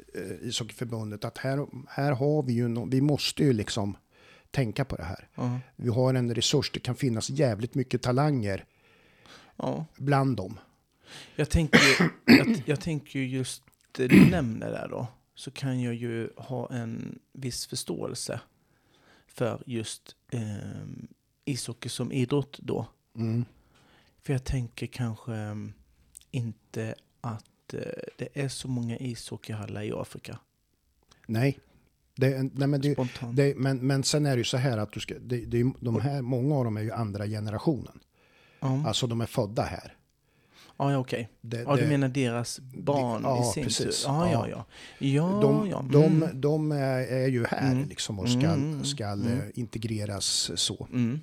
ishockeyförbundet att här, här har vi ju, no, vi måste ju liksom tänka på det här. Ja. Vi har en resurs, det kan finnas jävligt mycket talanger ja. bland dem. Jag tänker, jag, jag tänker ju just det du nämner där då. Så kan jag ju ha en viss förståelse för just eh, ishockey som idrott då. Mm. För jag tänker kanske eh, inte att eh, det är så många ishockeyhallar i Afrika. Nej. Det, nej men, det, det, men, men sen är det ju så här att du ska, det, det, de här, många av dem är ju andra generationen. ja. Alltså de är födda här. Ja, ja, okej. Det, Ja, du det- menar deras barn ja, i sin precis. tur? Ja, ja, Ja. ja. De, ja. de, Mm. de är, är ju här Mm. liksom och ska, Mm. ska Mm. eh, integreras så. Mm.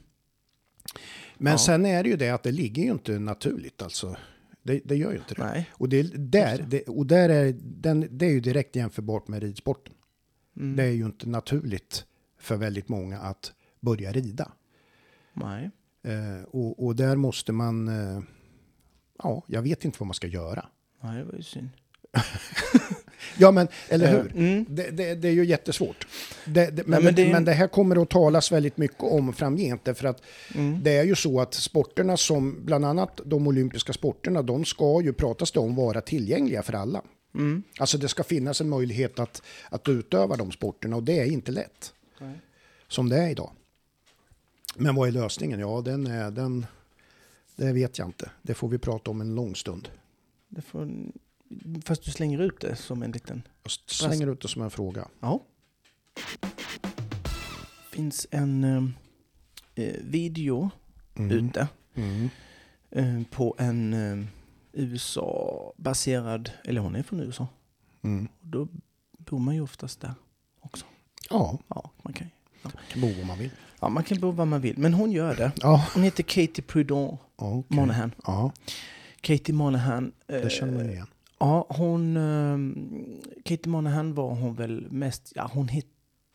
Men Ja. sen är det ju det att det ligger ju inte naturligt alltså. Det, det gör ju inte det. Nej. Och, det, där, det, och där är, den, det är ju direkt jämförbart med ridsporten. Mm. Det är ju inte naturligt för väldigt många att börja rida. Nej. Eh, och, och där måste man... Eh, ja, jag vet inte vad man ska göra. Nej, det var ju synd. Ja, men eller Eh, hur? Mm. Det, det, det är ju jättesvårt. Det, men, men det, det- men det här kommer att talas väldigt mycket om framgent. Därför att Mm. det är ju så att sporterna som, bland annat de olympiska sporterna, de ska ju pratas det om vara tillgängliga för alla. Mm. Alltså det ska finnas en möjlighet att, att utöva de sporterna och det är inte lätt. Nej. Som det är idag. Men vad är lösningen? Ja, den är, den, det vet jag inte. Det får vi prata om en lång stund. Det får, fast du slänger ut det som en liten... Jag slänger ut det som en fråga. Ja. finns en eh, eh, video ute Mm. eh, på en eh, USA-baserad, eller hon är från USA. Mm. Och då bor man ju oftast där också. Ja, Ja, man kan, kan bo om man vill. ja, man kan bo var man vill, men hon gör det. Ja, Hon heter Katie Prudon okej. Monahan. Ja, Katie Monahan. eh, det känner man igen. Ja, hon... Um, Katie Monahan var hon väl mest... Ja, hon hette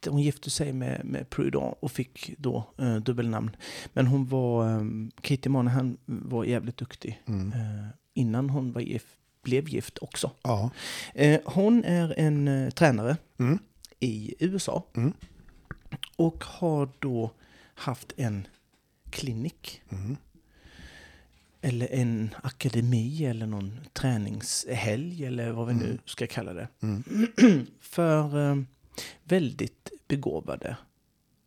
hon gifte sig med, med Prudon och fick då eh, dubbelnamn. Men hon var, eh, Katie Monahan var jävligt duktig Mm. eh, innan hon var gift, blev gift också. Ja. Eh, hon är en eh, tränare Mm. i USA Mm. och har då haft en klinik Mm. Eller en akademi eller någon träningshelg eller vad vi nu ska kalla det. Mm. För eh, väldigt begåvade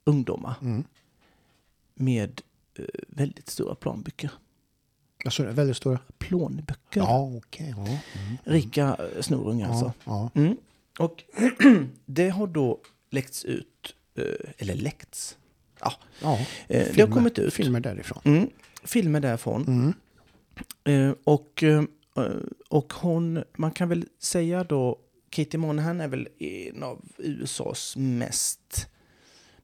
ungdomar Mm. med eh, väldigt stora planböcker. Alltså, det är väldigt stora. Plånböcker. Ja, okej. Ja. Mm. Rika eh, snorungar alltså. Ja. ja. Mm. Och det har då läckts ut, eh, eller läckts, ja, ja. eh, det har Filmer- kommit ut Filmer därifrån. mm, filmer därifrån. Mm. Eh, och, eh, och hon, man kan väl säga då, Katie Monahan är väl en av USAs mest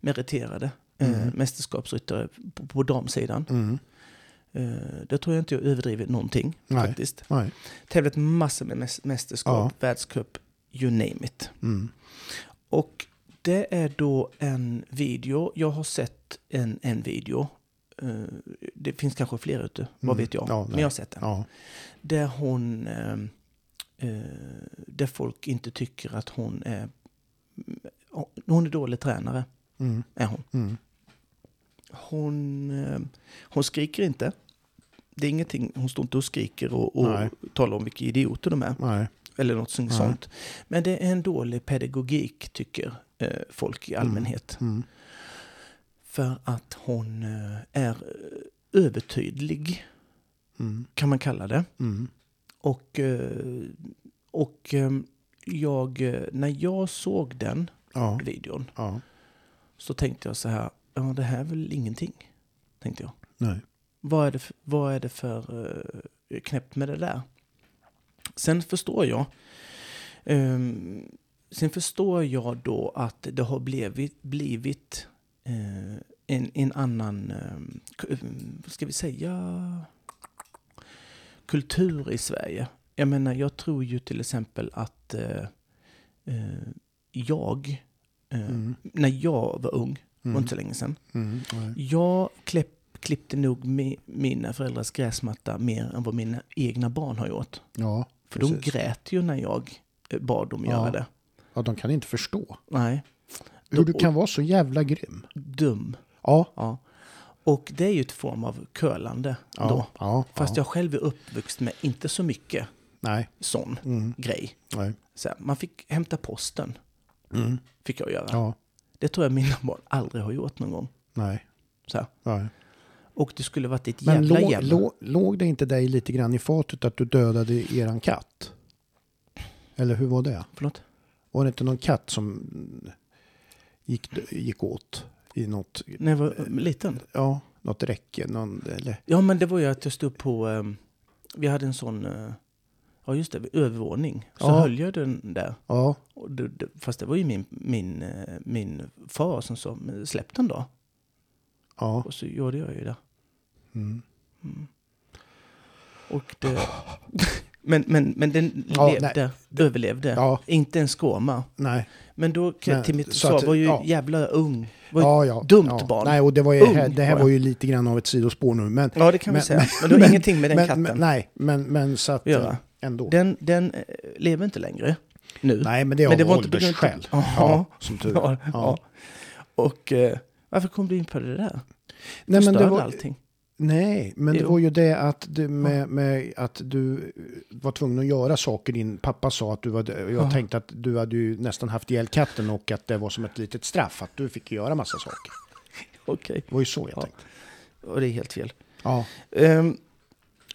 meriterade eh, Mm. mästerskapsryttare på, på damsidan. Mm. Eh, det tror jag inte jag överdriver någonting Nej. faktiskt. Nej. Tävlat massor med mäs- mästerskap, världscup, you name it. Mm. Och det är då en video, jag har sett en, en video. Eh, det finns kanske fler ute, vad Mm. vet jag. Ja, men jag har sett den. Ja. Där hon, eh, eh, där folk inte tycker att hon är, hon är dålig tränare, Mm. är hon. Mm. Hon, eh, hon skriker inte. Det är ingenting, hon står inte och skriker och, och Nej. talar om vilka idioter de är. Nej. Eller något sånt. Nej. Men det är en dålig pedagogik, tycker eh, folk i allmänhet. Mm. För att hon eh, är eh, övertydlig, Mm. kan man kalla det. Mm. Och, eh, och jag, när jag såg den Ja. videon Ja. så tänkte jag så här, ja det här är väl ingenting, tänkte jag. Nej. Vad är det för, vad är det för uh, knäppt med det där? Sen förstår jag, ehm, sen förstår jag då att det har blivit, blivit en, en annan, um, vad ska vi säga, kultur i Sverige. Jag menar, jag tror ju till exempel att eh, eh, jag, eh, Mm. när jag var ung, var Mm. inte så länge sedan, Mm. Nej. jag klipp, klippte nog mi, mina föräldrars gräsmatta mer än vad mina egna barn har gjort. Ja. För de precis. grät ju när jag eh, bad dem Ja. göra det. ja, de kan inte förstå. Nej. Hur du kan vara så jävla grym. Dum. Ja. Ja. Och det är ju ett form av curlande Ja. då. Ja. Fast ja. jag själv är uppvuxen med inte så mycket Nej. sån Mm. grej. Nej. Så här, man fick hämta posten, Mm. fick jag göra. Ja. Det tror jag mina barn aldrig har gjort någon gång. Nej. Så här. Nej. Och det skulle varit ett Men jävla jävla... låg, låg det inte dig lite grann i fatet att du dödade eran katt? Eller hur var det? Förlåt? Var det inte någon katt som gick, gick åt i något, När jag var eh, liten? ja, något räcke? Någon, eller? Ja, men det var ju att jag stod på... ehm, vi hade en sån... eh, ja, just det. övervåning. Så Ja. höll jag den där. Ja, Och det, det, fast det var ju min, min, eh, min far som sa "Men släpp den då. ja. Och så gjorde jag ju det. Mm. Och det... men, men, men den Ja, levde, överlevde. Ja. Inte en skåma. Nej. Men då jag till mitt så svar att- var ju ja. jävla ung. Var Ja, ja. dumt barn. Nej, och det, var Ung här, det här var var ju lite grann av ett sidospår nu. Men, ja, det kan vi men- säga. Men det har ingenting med den men, katten. Men, nej, men, men så att Göra. eh, ändå. Den, den eh, lever inte längre nu. nej, men det är men av det var inte på grund åldersskäl. av- Ja, som tur Ja, är. ja. ja. Och eh, varför kom du in på det där? Nej, men det Förstörde var, allting. Nej, men det Jo. var ju det att du, med, med att du var tvungen att göra saker. Din pappa sa att du var... Jag Ja. tänkte att du hade ju nästan haft ihjäl katten och att det var som ett litet straff att du fick göra massa saker. Okej. Det var ju så jag Ja. tänkte. Och det är helt fel. Ja, Ehm,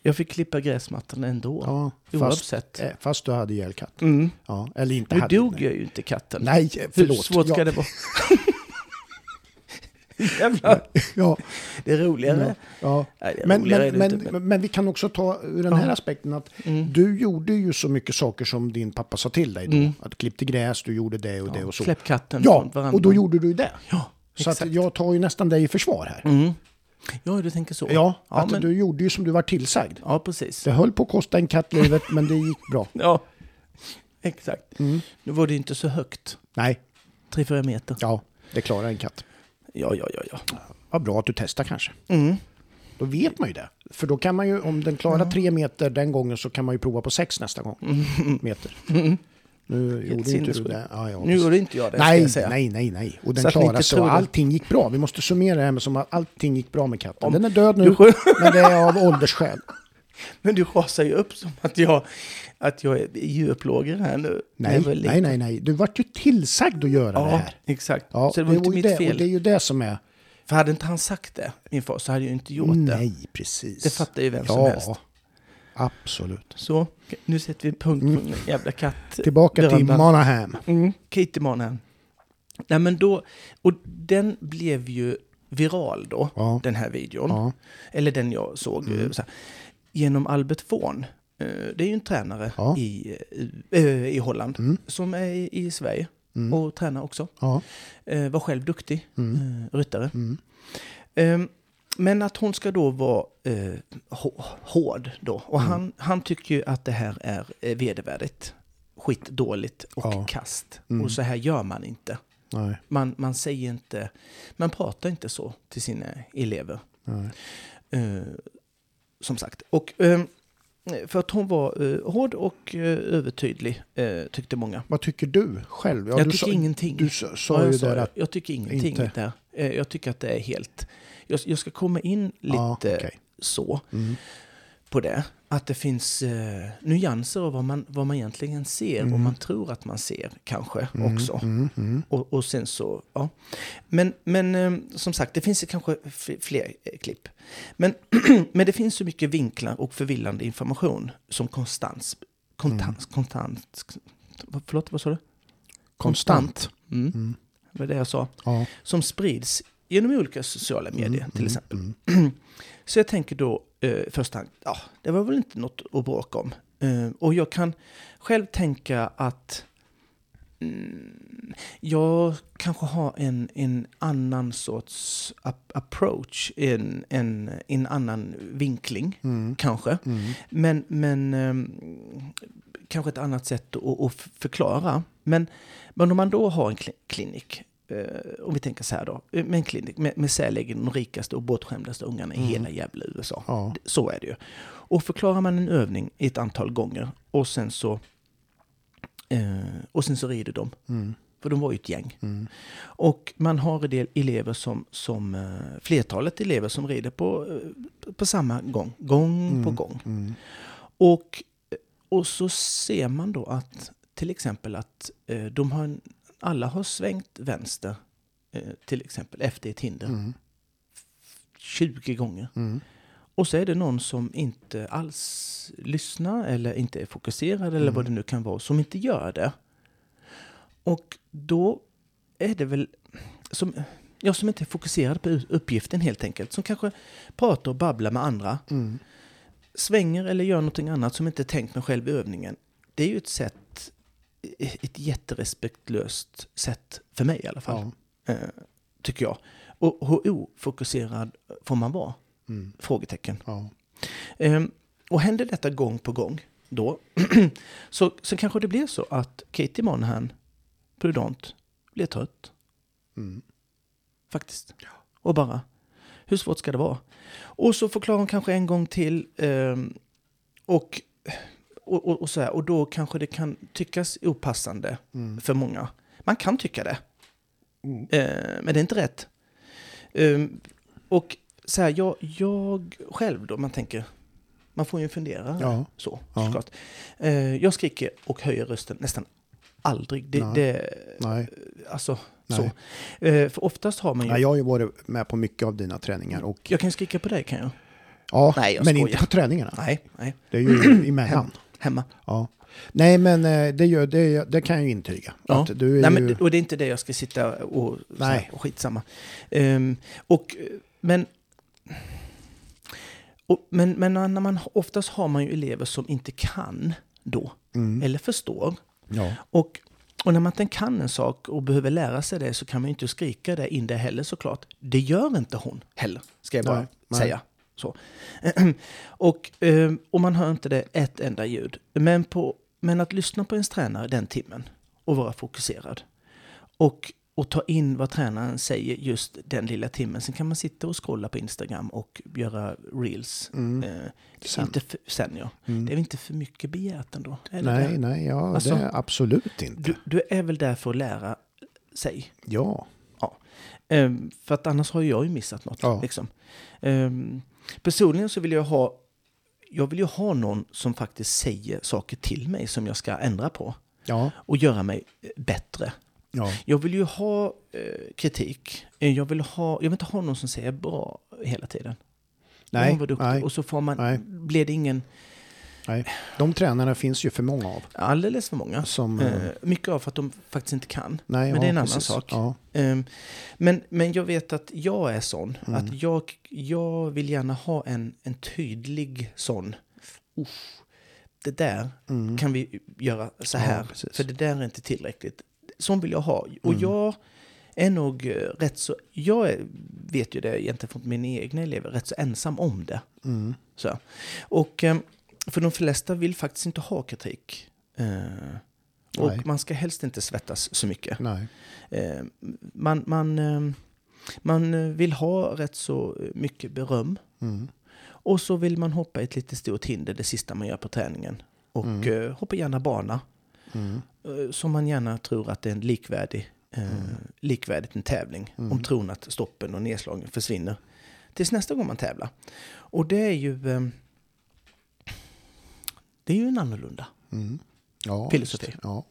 jag fick klippa gräsmattan ändå. ja fast, Oavsett. eh, fast du hade ihjäl katten. Mm. Ja, eller inte Nu hade. dog nej. jag ju inte katten. Nej, Hur förlåt. svårt ska det vara? Jävlar, ja, det är roligare. ja. Är Men, roligare men, men, men, men... vi kan också ta ur den Ja. här aspekten att Mm. du gjorde ju så mycket saker som din pappa sa till dig då. Mm. Att klippte gräs, du gjorde det och det Ja, och så. Släpp katten Ja, och då gjorde du det. Ja, Så att jag tar ju nästan dig i försvar här. Mm. Ja, du tänker så. Ja, ja, att men... du gjorde ju som du var tillsagd. ja precis. Det höll på att kosta en katt livet, men det gick bra. Ja, exakt. Mm. Nu var det inte så högt. Nej, Tre, fyra meter. ja. Det klarar en katt. Ja, ja, ja, ja. Vad bra att du testar kanske. Mm. Då vet man ju det. För då kan man ju, om den klarar tre meter den gången så kan man ju prova på sex nästa gång. Meter. Nu gjorde inte du det. Ja, ja, Nu gjorde inte jag det, ska Nej, jag säga. nej, nej, nej. Och den Så klarade sig och allting gick bra. Vi måste summera det här med som att allting gick bra med katten. Om- Den är död nu, men det är av åldersskäl. Men du rasar ju upp som att jag, att jag är djurplågare här nu. Nej, nej, nej, nej. Du vart ju tillsagd att göra det Ja, här. exakt. Ja, så det var inte mitt det, fel. Och det är ju det som är... För hade inte han sagt det, min far, så hade jag inte gjort det. Nej, precis. Det fattar ju vem ja, som helst. absolut. Så, nu sätter vi punkt på den jävla katt. Mm. Tillbaka till Dörren- Monaghan. Mm, Katie Monahan. Nej men då, och den blev ju viral då, Ja. den här videon. Ja. Mm. Eller den jag såg. eh, Så här, genom Albert Vorn. Eh, Det är ju en tränare Ja. i, eh, i Holland Mm. som är i, i Sverige Mm. och tränar också. Ja. Eh, Var själv duktig Mm. eh, ryttare. Mm. Ehm, Men att hon ska då vara eh, hå- hård då. Och Mm. han, han tycker ju att det här är eh, vedervärdigt. Skitdåligt och Ja. kast. Mm. Och så här gör man inte. Nej, Man, man säger inte, man pratar inte så till sina elever. nej. Som sagt. Och ehm, för att hon var eh, hård och eh, övertydlig eh, tyckte många. Vad tycker du själv? Ja, jag du tycker sa, ingenting. Du sa, sa Ja, jag ju där att... Jag tycker ingenting inte- där. Jag tycker att det är helt... Jag, jag ska komma in lite Ja, okej. så Mm. På det. Att det finns eh, nyanser av vad man, vad man egentligen ser och Mm. man tror att man ser kanske Mm, också. Mm, mm. Och, och sen så, ja. Men, men eh, som sagt, det finns kanske fler eh, klipp. Men, men det finns så mycket vinklar och förvillande information som konstant, konstant, konstant, förlåt, vad sa du? Konstant. Mm. Mm. Det var det jag sa. Ja. Som sprids genom olika sociala medier Mm, till mm, exempel. mm. Så jag tänker då eh, första hand, ja, det var väl inte något att bråka om. Eh, och jag kan själv tänka att mm, jag kanske har en, en annan sorts ap- approach, en, en, en annan vinkling Mm. kanske. Mm. Men, men ehm, kanske ett annat sätt att, att förklara. Men, men om man då har en kli- klinik, eh, om vi tänker så här då, eh, med en klinik med, med säkerligen de rikaste och bortskämdaste ungarna i Mm. hela jävla USA. Ja. Så är det ju. Och förklarar man en övning ett antal gånger och sen så, eh, och sen så rider de. Mm. För de var ju ett gäng. Mm. Och man har en del elever som, som eh, flertalet elever som rider på, eh, på samma gång, gång på Mm. gång. Mm. Och, och så ser man då att till exempel att eh, de har, en- alla har svängt vänster eh, till exempel efter ett hinder Mm. 20 gånger. Mm. Och så är det någon som inte alls lyssnar eller inte är fokuserad eller Mm. vad det nu kan vara som inte gör det. Och då är det väl som, jag som inte är fokuserad på uppgiften helt enkelt. Som kanske pratar och babblar med andra Mm. svänger eller gör någonting annat som inte är tänkt med själva övningen. Det är ju ett sätt, ett jätterespektlöst sätt för mig i alla fall, Ja. eh, tycker jag. Och hur ofokuserad får man vara? Mm. Frågetecken. Ja. Ehm, och händer detta gång på gång då, så, så kanske det blir så att Katie Monahan, prudent, blir trött Mm. faktiskt. Och bara, hur svårt ska det vara? Och så förklarar hon kanske en gång till. ehm, och, och, och, och, så här, och då kanske det kan tyckas opassande Mm. för många. Man kan tycka det, Mm. eh, men det är inte rätt. Ehm, och så här, jag, jag själv då, man tänker, man får ju fundera Ja. så, Ja. Eh, jag skriker och höjer rösten nästan aldrig. Det, Nej. det, Nej. alltså, Nej. så. Eh, för oftast har man ju... Nej, jag har ju varit med på mycket av dina träningar. Och, Jag kan skrika på dig kan jag. ja, Nej, men skojar. inte på träningarna. Nej, nej. Det är ju emellan. Hemma. Ja. Nej, men eh, det, gör, det, det kan jag ju intyga. Ja. Du Nej, ju... men, och det är inte det jag ska sitta och, Nej. här, och skitsamma. Ehm, och, men, och, men, men när man, oftast har man ju elever som inte kan då, Mm. eller förstår. Ja. Och, och när man inte kan en sak och behöver lära sig det så kan man ju inte skrika det in det heller såklart. Det gör inte hon heller, ska jag bara nej. säga. Så. och, eh, och man hör inte det ett enda ljud. Men, på, men att lyssna på ens tränare den timmen och vara fokuserad. Och och ta in vad tränaren säger just den lilla timmen. Sen kan man sitta och scrolla på Instagram och göra reels. Mm. Eh, Sen. Inte för, sen ja. Mm. Det är väl inte för mycket begärt ändå? Nej, det? nej, ja, Alltså, det är absolut inte. Du, du är väl där för att lära sig? Ja, Ehm, för att annars har jag ju missat något. Ja. Liksom. Ehm, personligen så vill jag ha jag vill ju ha någon som faktiskt säger saker till mig som jag ska ändra på ja, och göra mig eh, bättre. ja. Jag vill ju ha eh, kritik. Eh, Jag vill, ha, jag vill inte ha någon som säger bra hela tiden. Nej, nej, Och så får man, nej. blir det ingen, nej. De tränarna finns ju för många av. alldeles för många. Som, Eh, mycket av för att de faktiskt inte kan. nej, men ja, det är en annan precis. sak. Ja, Ehm, men, men jag vet att jag är sån. Mm. Att jag, jag vill gärna ha en, en tydlig sån. Uff, det där mm. kan vi göra så Ja, här. precis. för det där är inte tillräckligt. Sån vill jag ha. Och Mm. jag är nog eh, rätt så... Jag är, vet ju det egentligen från mina egna elever. Rätt så ensam om det. Mm. Så. Och ehm, för de flesta vill faktiskt inte ha kritik. Eh, och Nej. man ska helst inte svettas så mycket. Nej. Eh, man, man, eh, man vill ha rätt så mycket beröm. Mm. Och så vill man hoppa ett lite stort hinder det sista man gör på träningen. Och Mm. eh, hoppa gärna bana. Mm. Eh, som man gärna tror att det är en likvärdig, eh, likvärdigt en tävling. Mm. Om tron att stoppen och nedslagen försvinner. Tills nästa gång man tävlar. Och det är ju... Det är ju en annorlunda. Mm. Ja, Filosofi. Ja,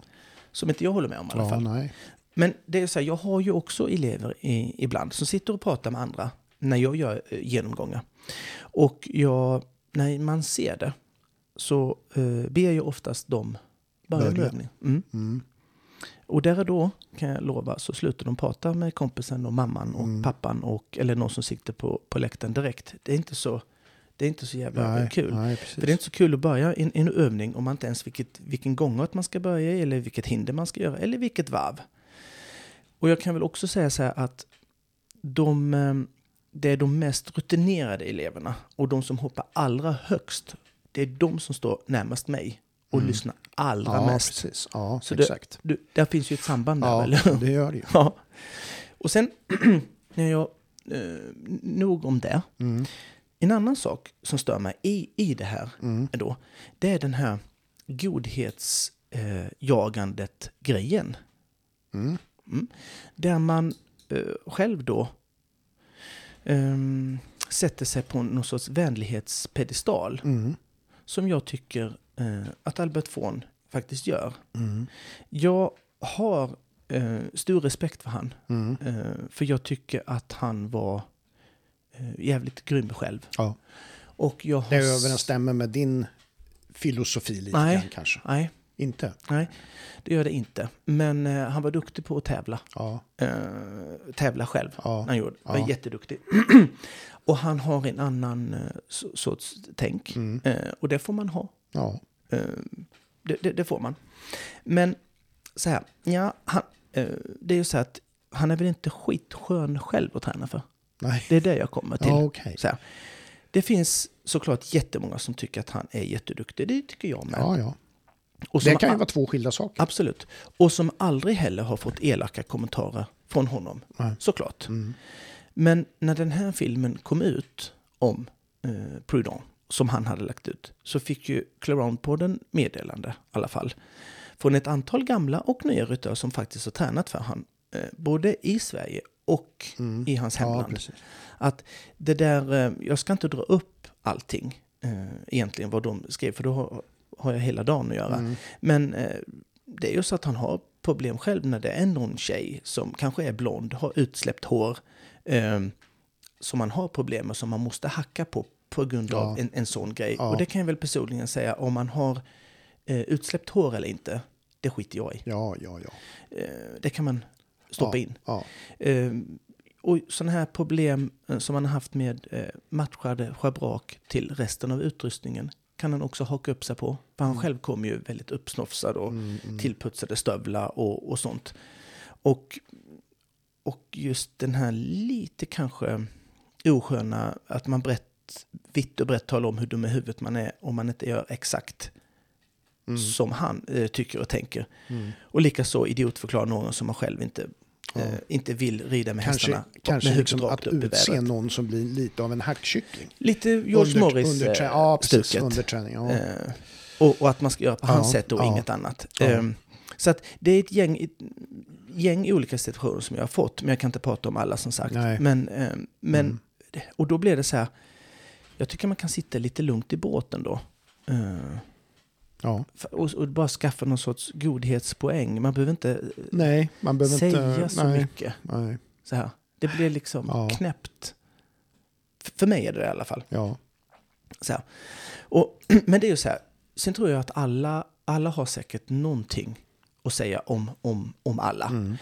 Som inte jag håller med om i alla ja fall. nej. Men det är så här, jag har ju också elever i, ibland som sitter och pratar med andra när jag gör eh, genomgångar. Och jag, när man ser det så eh, ber jag oftast dem börja Börja. övning. Mm. Mm. Och där och då kan jag lova så slutar de prata med kompisen och mamman och Mm. pappan och, eller någon som sitter på, på läktaren direkt. Det är inte så, det är inte så jävla Nej, kul. Nej. För det är inte så kul att börja en, en övning om man inte ens vilket, vilken gångart man ska börja i eller vilket hinder man ska göra eller vilket varv. Och jag kan väl också säga så här att de, eh, det är de mest rutinerade eleverna och de som hoppar allra högst, det är de som står närmast mig och Mm. lyssnar allra ja, mest. precis. Ja, Så det- exakt. Du, där finns ju ett samband där, Ja, eller det gör det ju. Ja. Och sen, när jag, eh, nog om det. Mm. En annan sak som stör mig i, i det här Mm. då, det är den här godhetsjagandet eh, grejen. Mm. Där man eh, själv då ehm, sätter sig på någon sorts vänlighetspedestal. Mm. Som jag tycker eh, att Albert von faktiskt gör. Mm. Jag har eh, stor respekt för han. Mm. Eh, för jag tycker att han var eh, jävligt grym själv. Ja. Och jag har Det överensstämmer med din filosofi lite Nej. grann kanske. Nej, Inte? nej, det gör det inte. Men eh, han var duktig på att tävla. Ja. Eh, tävla själv. Ja. Han gjorde. Var Ja. jätteduktig. och han har en annan eh, so- sorts tänk. Mm. Eh, och det får man ha. Ja. Eh, det, det, det får man. Men så här, ja, han, eh, det är ju så att han är väl inte skitskön själv att träna för. Nej. Det är det jag kommer till. Ja, okej. Så här. Det finns såklart jättemånga som tycker att han är jätteduktig. Det tycker jag med. Ja, ja. och Det kan ju vara två skilda saker. Absolut. Och som aldrig heller har fått elaka kommentarer från honom. Nej. Såklart. Mm. Men när den här filmen kom ut om eh, Prudon, som han hade lagt ut, så fick ju Claron-podden meddelande i alla fall. Från ett antal gamla och nya ryttare som faktiskt har tränat för han, eh, både i Sverige och Mm. i hans Ja, hemland. precis. att det där, eh, jag ska inte dra upp allting eh, egentligen vad de skrev, för då har, jag hela dagen att göra. Mm. Men eh, det är ju så att han har problem själv när det är någon tjej som kanske är blond, har utsläppt hår, eh, som man har problem med, som man måste hacka på på grund av Ja. en, en sån grej. Ja. Och det kan jag väl personligen säga, om man har eh, utsläppt hår eller inte, det skiter jag i. Ja, ja, ja. Eh, det kan man stoppa in. Ja. Eh, och sådana här problem eh, som man har haft med eh, matchade schabrak till resten av utrustningen kan han också haka upp sig på. För han själv kom ju väldigt uppsnofsad och Mm, mm. tillputsade stövlar och, och sånt. Och, och just den här lite kanske osköna att man brett, vitt och brett talar om hur dum i huvudet man är om man inte gör exakt Mm. som han eh, tycker och tänker. Mm. Och likaså idiotförklara någon som man själv inte eh, inte vill rida med Kanske, hästarna. kanske med liksom att utse någon som blir lite av en hackkyckling. Lite George Morris underträ- eh, ja, precis, underträning. Ja. Eh, och, och att man ska göra på Ja, hans sätt och ja. inget annat. Ja. Ehm, så att det är ett gäng, gäng olika situationer som jag har fått, men jag kan inte prata om alla som sagt. Nej. Men, men, Mm. och då blir det så här, jag tycker man kan sitta lite lugnt i båten då. Ja. och, och bara skaffa någon sorts godhetspoäng. Man behöver inte eh, Nej, man behöver säga inte... så nej, mycket. Nej, Så här. Det blir liksom Ja. knäppt. För mig är det det i alla fall. ja. Så här. Och, men det är ju så här, sen tror jag att alla, alla har säkert någonting att säga om, om, om alla. Mm.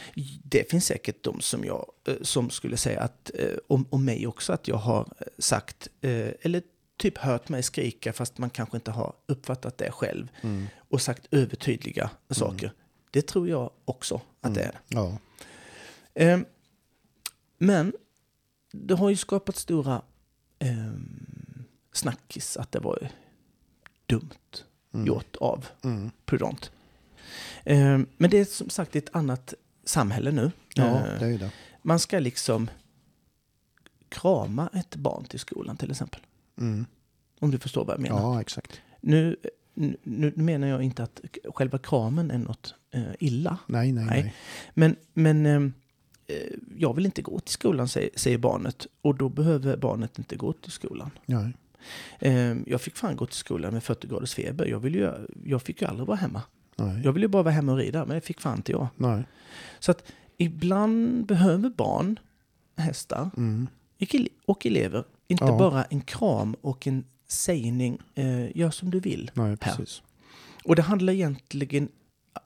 Det finns säkert de som, jag, eh, som skulle säga att, eh, om, om mig också att jag har sagt, eller typ hört mig skrika fast man kanske inte har uppfattat det själv Mm. och sagt övertydliga saker. Det tror jag också att det är. Ja. Eh, men det har ju skapat stora eh, snackis att det var dumt gjort av Mm. Prudent. Eh, men det är som sagt ett annat samhälle nu. Ja, Eh, det är det. Man ska liksom krama ett barn till skolan till exempel. Mm. Om du förstår vad jag menar. Ja, exakt. Nu, nu, menar jag inte att själva kramen är något eh, illa. Nej, nej, Nej. nej. Men, men ehm, eh, jag vill inte gå till skolan, säger, säger barnet. Och då behöver barnet inte gå till skolan. nej. Eh, jag fick fan gå till skolan med 40 graders feber. Jag, vill ju, jag fick ju aldrig vara hemma. nej. Jag ville bara vara hemma och rida, men det fick fan inte jag. nej. Så att ibland behöver barn, hästar Mm. och elever inte Ja. bara en kram och en sägning, eh, gör som du vill. Nej, precis. Och det handlar egentligen,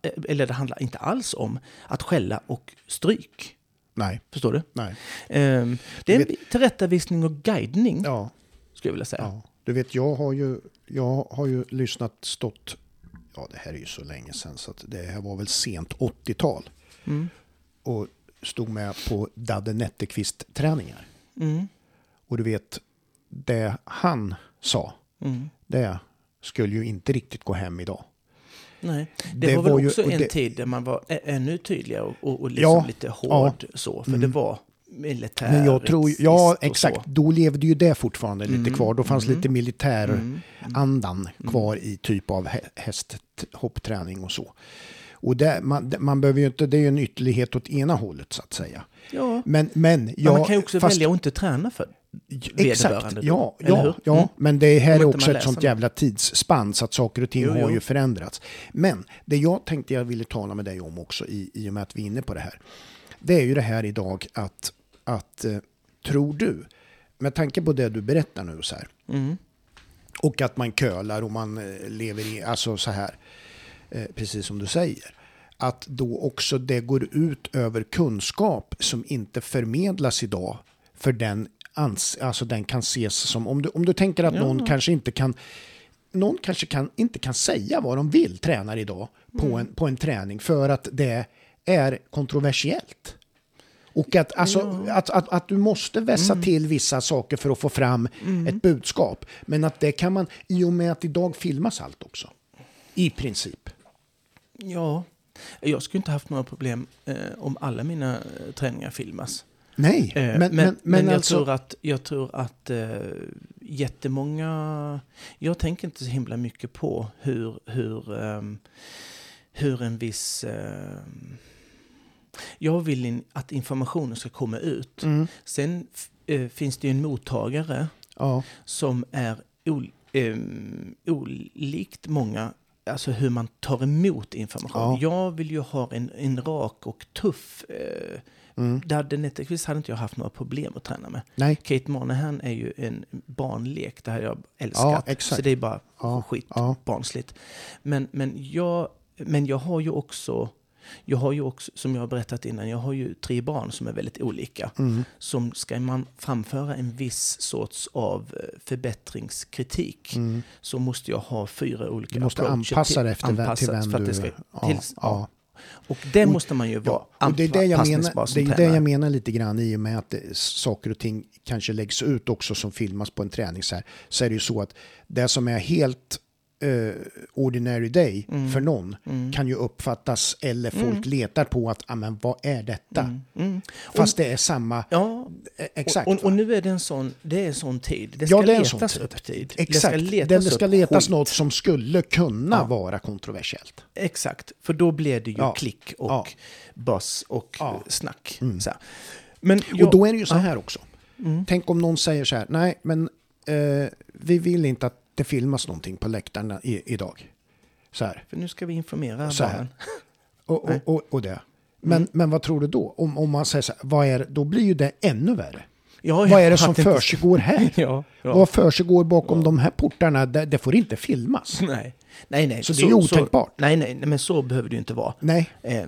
eh, eller det handlar inte alls om att skälla och stryk. Nej, Förstår du? nej. Ehm, det är en vet- tillrättavisning och guidning, Ja, skulle jag vilja säga. ja. Du vet, jag har ju, jag har ju lyssnat, stått... Ja, det här är ju så länge sedan så att det här var väl sent 80-tal. Mm. Och stod med på Dadde Netterqvist-träningar. Mm. Och du vet, det han sa, Mm. det skulle ju inte riktigt gå hem idag. Nej. Det, Det var väl var ju- också och en det- tid där man var ännu tydligare och, och, och liksom Ja, lite hård så. För Mm. det var militär. Men jag tror, ja exakt, så. då levde ju det fortfarande lite Mm, kvar. Då fanns mm. lite militärandan Mm. kvar i typ av hä- hästhoppträning och så. Och det, man, man behöver ju inte, det är ju en ytterlighet åt ena hållet så att säga. Ja. Men, men, Men ja, man kan ju också fast- välja att inte träna för Exakt, ja, ja, ja. Mm. men det här är också ett sånt läser jävla tidsspann så att saker och ting Jo, har jo. ju förändrats. Men det jag tänkte jag ville tala med dig om också i, i och med att vi är inne på det här. Det är ju det här idag att, att eh, tror du, med tanke på det du berättar nu så här, Mm. och att man kölar och man eh, lever i, alltså så här, eh, precis som du säger. Att då också det går ut över kunskap som inte förmedlas idag. För den, ans, alltså den kan ses som, om du, om du tänker att Ja. någon kanske inte kan någon kanske kan, inte kan säga vad de vill tränar idag på, Mm. en, på en träning för att det är kontroversiellt. Och att, alltså, att, att, att du måste vässa Mm. till vissa saker för att få fram ett budskap. Men att det kan man, i och med att idag filmas allt också. I princip. Ja, jag skulle inte haft några problem eh, om alla mina eh, träningar filmas. Nej, Eh, men, men, men, men, jag, alltså... tror att, jag tror att eh, jättemånga... Jag tänker inte så himla mycket på hur, hur, ehm, hur en viss... ehm, jag vill in, att informationen ska komma ut. Mm, Sen eh, finns det ju en mottagare ja, som är ol, ehm, olikt många, alltså hur man tar emot information. Ja. Jag vill ju ha en, en rak och tuff... Eh, mm, Netterqvist hade inte jag haft några problem att träna med. nej, Kate Monahan är ju en barnlek, det har jag älskat. Ja. Så det är bara Ja, skit, barnsligt. Men, men, jag, men jag har ju också, jag har ju också, som jag har berättat innan, jag har ju tre barn som är väldigt olika. mm, Som ska man framföra en viss sorts av eh, förbättringskritik mm. så måste jag ha fyra olika Du måste anpassa dig efter vem, till vem för att du... det ska, ja, tills, ja. ja. Och det måste man ju vara Ja, och det är det jag menar, det är det jag menar lite grann i och med att det, saker och ting kanske läggs ut också som filmas på en träning så här, så är det ju så att det som är helt eh, ordinary day Mm. för någon kan ju uppfattas eller folk letar på att, ah, men vad är detta? Mm. Fast det är samma, Ja, eh, exakt. och, och, och nu är det en sån, det är en sån tid. Det ska Ja, det är en sån letas tid. upp tid. Exakt, Det ska letas, det ska letas något som skulle kunna Ja. vara kontroversiellt. Exakt, för då blir det ju Ja. klick och Ja. buzz och Ja. Mm. snack. Så här. Men Och då är det ju så här också. Mm. Tänk om någon säger så här, nej men eh, vi vill inte att det filmas någonting på läktarna i, idag. Så här. För nu ska vi informera Så här. barnen. Och, och, och, och det. Men, Mm. men vad tror du då? Om, om man säger så här, vad är, då blir ju det ännu värre. Ja, Vad är det som inte- försiggår här? Ja, ja. Vad försiggår bakom de här portarna? Det, det får inte filmas. Nej, nej, nej. Så det är otänkbart. nej, nej, nej, men så behöver det ju inte vara. Nej, Eh,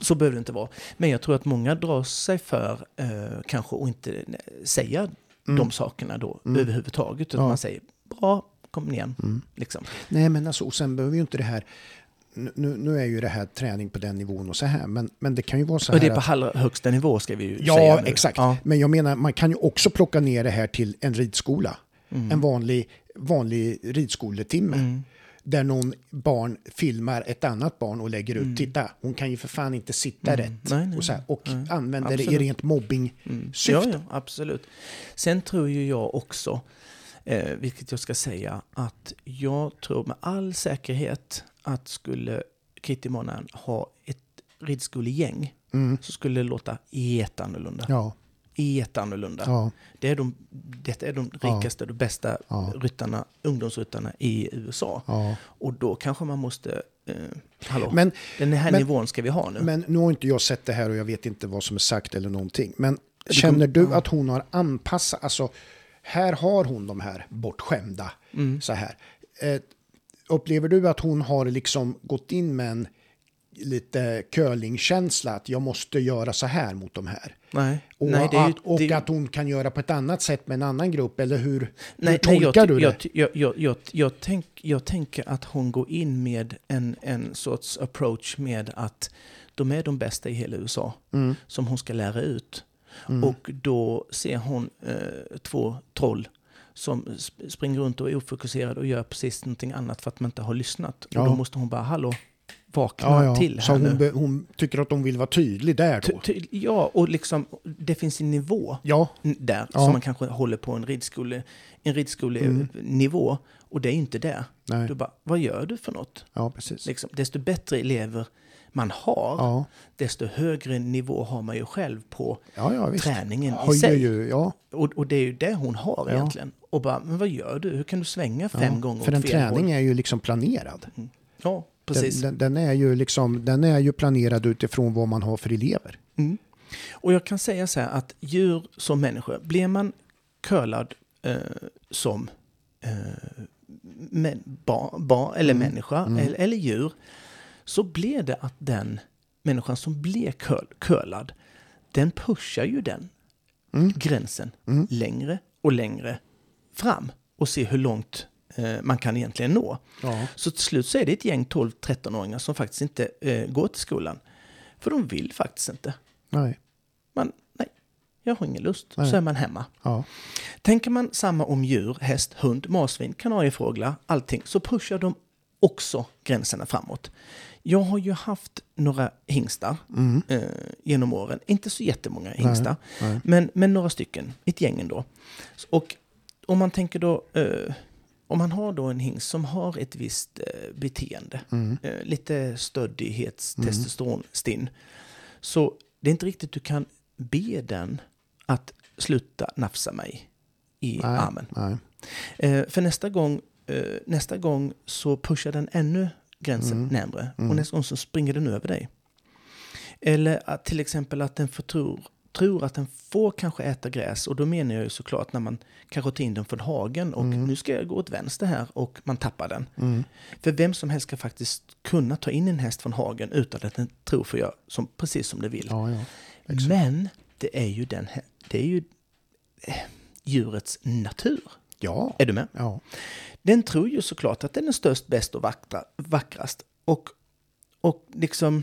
så behöver det inte vara. Men jag tror att många drar sig för eh, kanske att inte eh, säga de sakerna då överhuvudtaget. Utan Mm. Ja. Mm. man säger bra, kom igen. Liksom. nej men alltså, och sen behöver ju inte det här nu, nu är ju det här träning på den nivån och så här, men, men det kan ju vara så Och det här är på att, allra högsta nivå ska vi ju Ja, säga nu. exakt. Ja. Men jag menar, man kan ju också plocka ner det här till en ridskola. Mm. En vanlig, vanlig ridskolettimme. Där någon barn filmar ett annat barn och lägger ut, titta, hon kan ju för fan inte sitta rätt. Mm. Nej, nej, och så här, och nej. använder det i Absolut. rent mobbing-syfte. Ja, ja, absolut. Sen tror ju jag också, eh, vilket jag ska säga, att jag tror med all säkerhet att skulle Kitty Monahan ha ett ridskolegäng Mm. så skulle det låta jätteannorlunda. Ja, Jätteannorlunda. ja, Det är de, det är de Ja. rikaste och bästa Ja. ryttarna, ungdomsryttarna i USA. ja. Och då kanske man måste... Eh, hallå, Men, den här men- nivån ska vi ha nu. men nu har inte jag sett det här och jag vet inte vad som är sagt eller någonting. Men känner du ja. att hon har anpassat, alltså här har hon de här bortskämda, Mm. så här. Eh, upplever du att hon har liksom gått in med en lite curlingkänsla att jag måste göra så här mot de här? nej, Och, nej, det att, och det, att hon kan göra på ett annat sätt med en annan grupp, eller hur, hur nej, tolkar nej, jag, du det? jag, jag, jag, jag, jag, tänk, jag tänker att hon går in med en, en sorts approach med att de är de bästa i hela USA Mm. som hon ska lära ut. Och då ser hon eh, två troll som sp- springer runt och är ofokuserade och gör precis någonting annat för att man inte har lyssnat. Ja. Och då måste hon bara, hallå, vakna Ja, ja. till Så här hon, nu. hon tycker att hon vill vara tydlig där då? Ty- ty- Ja, och liksom, det finns en nivå Ja, där som man kanske håller på en ridskole, en ridskolenivå och det är inte där. Mm. nej. Du bara, vad gör du för något? Ja, precis. Liksom, desto bättre elever man har, Ja, desto högre nivå har man ju själv på ja, ja träningen i sig. ju. Och, och det är ju det hon har egentligen. Och bara, men vad gör du? Hur kan du svänga fem gånger För åt en fel träning är ju liksom planerad. Ja, precis. Den, den, den, är ju liksom, den är ju planerad utifrån vad man har för elever. Mm. Och jag kan säga så här att djur som människor, blir man curlad eh, som eh, men, ba, ba, eller människa eller, eller djur, så blir det att den människan som blir curl, curlad, den pushar ju den gränsen längre och längre fram och ser hur långt eh, man kan egentligen nå. Ja. Så till slut så är det ett gäng 12-13-åringar som faktiskt inte eh, går till skolan. För de vill faktiskt inte. Nej. Man, nej, jag har ingen lust. Nej. Så är man hemma. Ja. Tänker man samma om djur, häst, hund, marsvin, kanariefåglar, allting, så pushar de också gränserna framåt. Jag har ju haft några hingstar eh, genom åren. Inte så jättemånga hingstar, nej. Men, men några stycken. Ett gäng ändå. Och om man tänker då, eh, om man har då en hingst som har ett visst eh, beteende, eh, lite stöddighets, testosteronstinn, så det är inte riktigt du kan be den att sluta nafsa mig i Nej. armen. Nej. Eh, för nästa gång, eh, nästa gång så pushar den ännu gränsen närmre och nästa gång så springer den över dig. Eller att till exempel att den förtror, tror att den får kanske äta gräs och då menar jag ju såklart när man kanske tar in den från hagen och nu ska jag gå åt vänster här och man tappar den. För vem som helst ska faktiskt kunna ta in en häst från hagen utan att den tror för jag som, precis som det vill. Ja, ja. Men det är ju, den, det är ju eh, djurets natur. Ja. Är du med? Ja. Den tror ju såklart att den är störst, bäst och vackra, vackrast. Och, och liksom...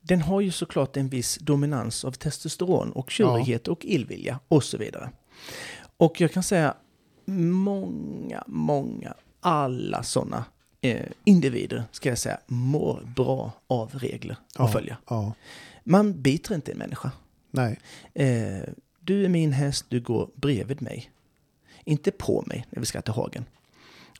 Den har ju såklart en viss dominans av testosteron och tjurighet och illvilja och så vidare. Och jag kan säga många, många alla sådana eh, individer, ska jag säga, mår bra av regler att följa. Ja, Man biter inte en människa. nej. Eh, du är min häst, du går bredvid mig. Inte på mig när vi ska till hagen.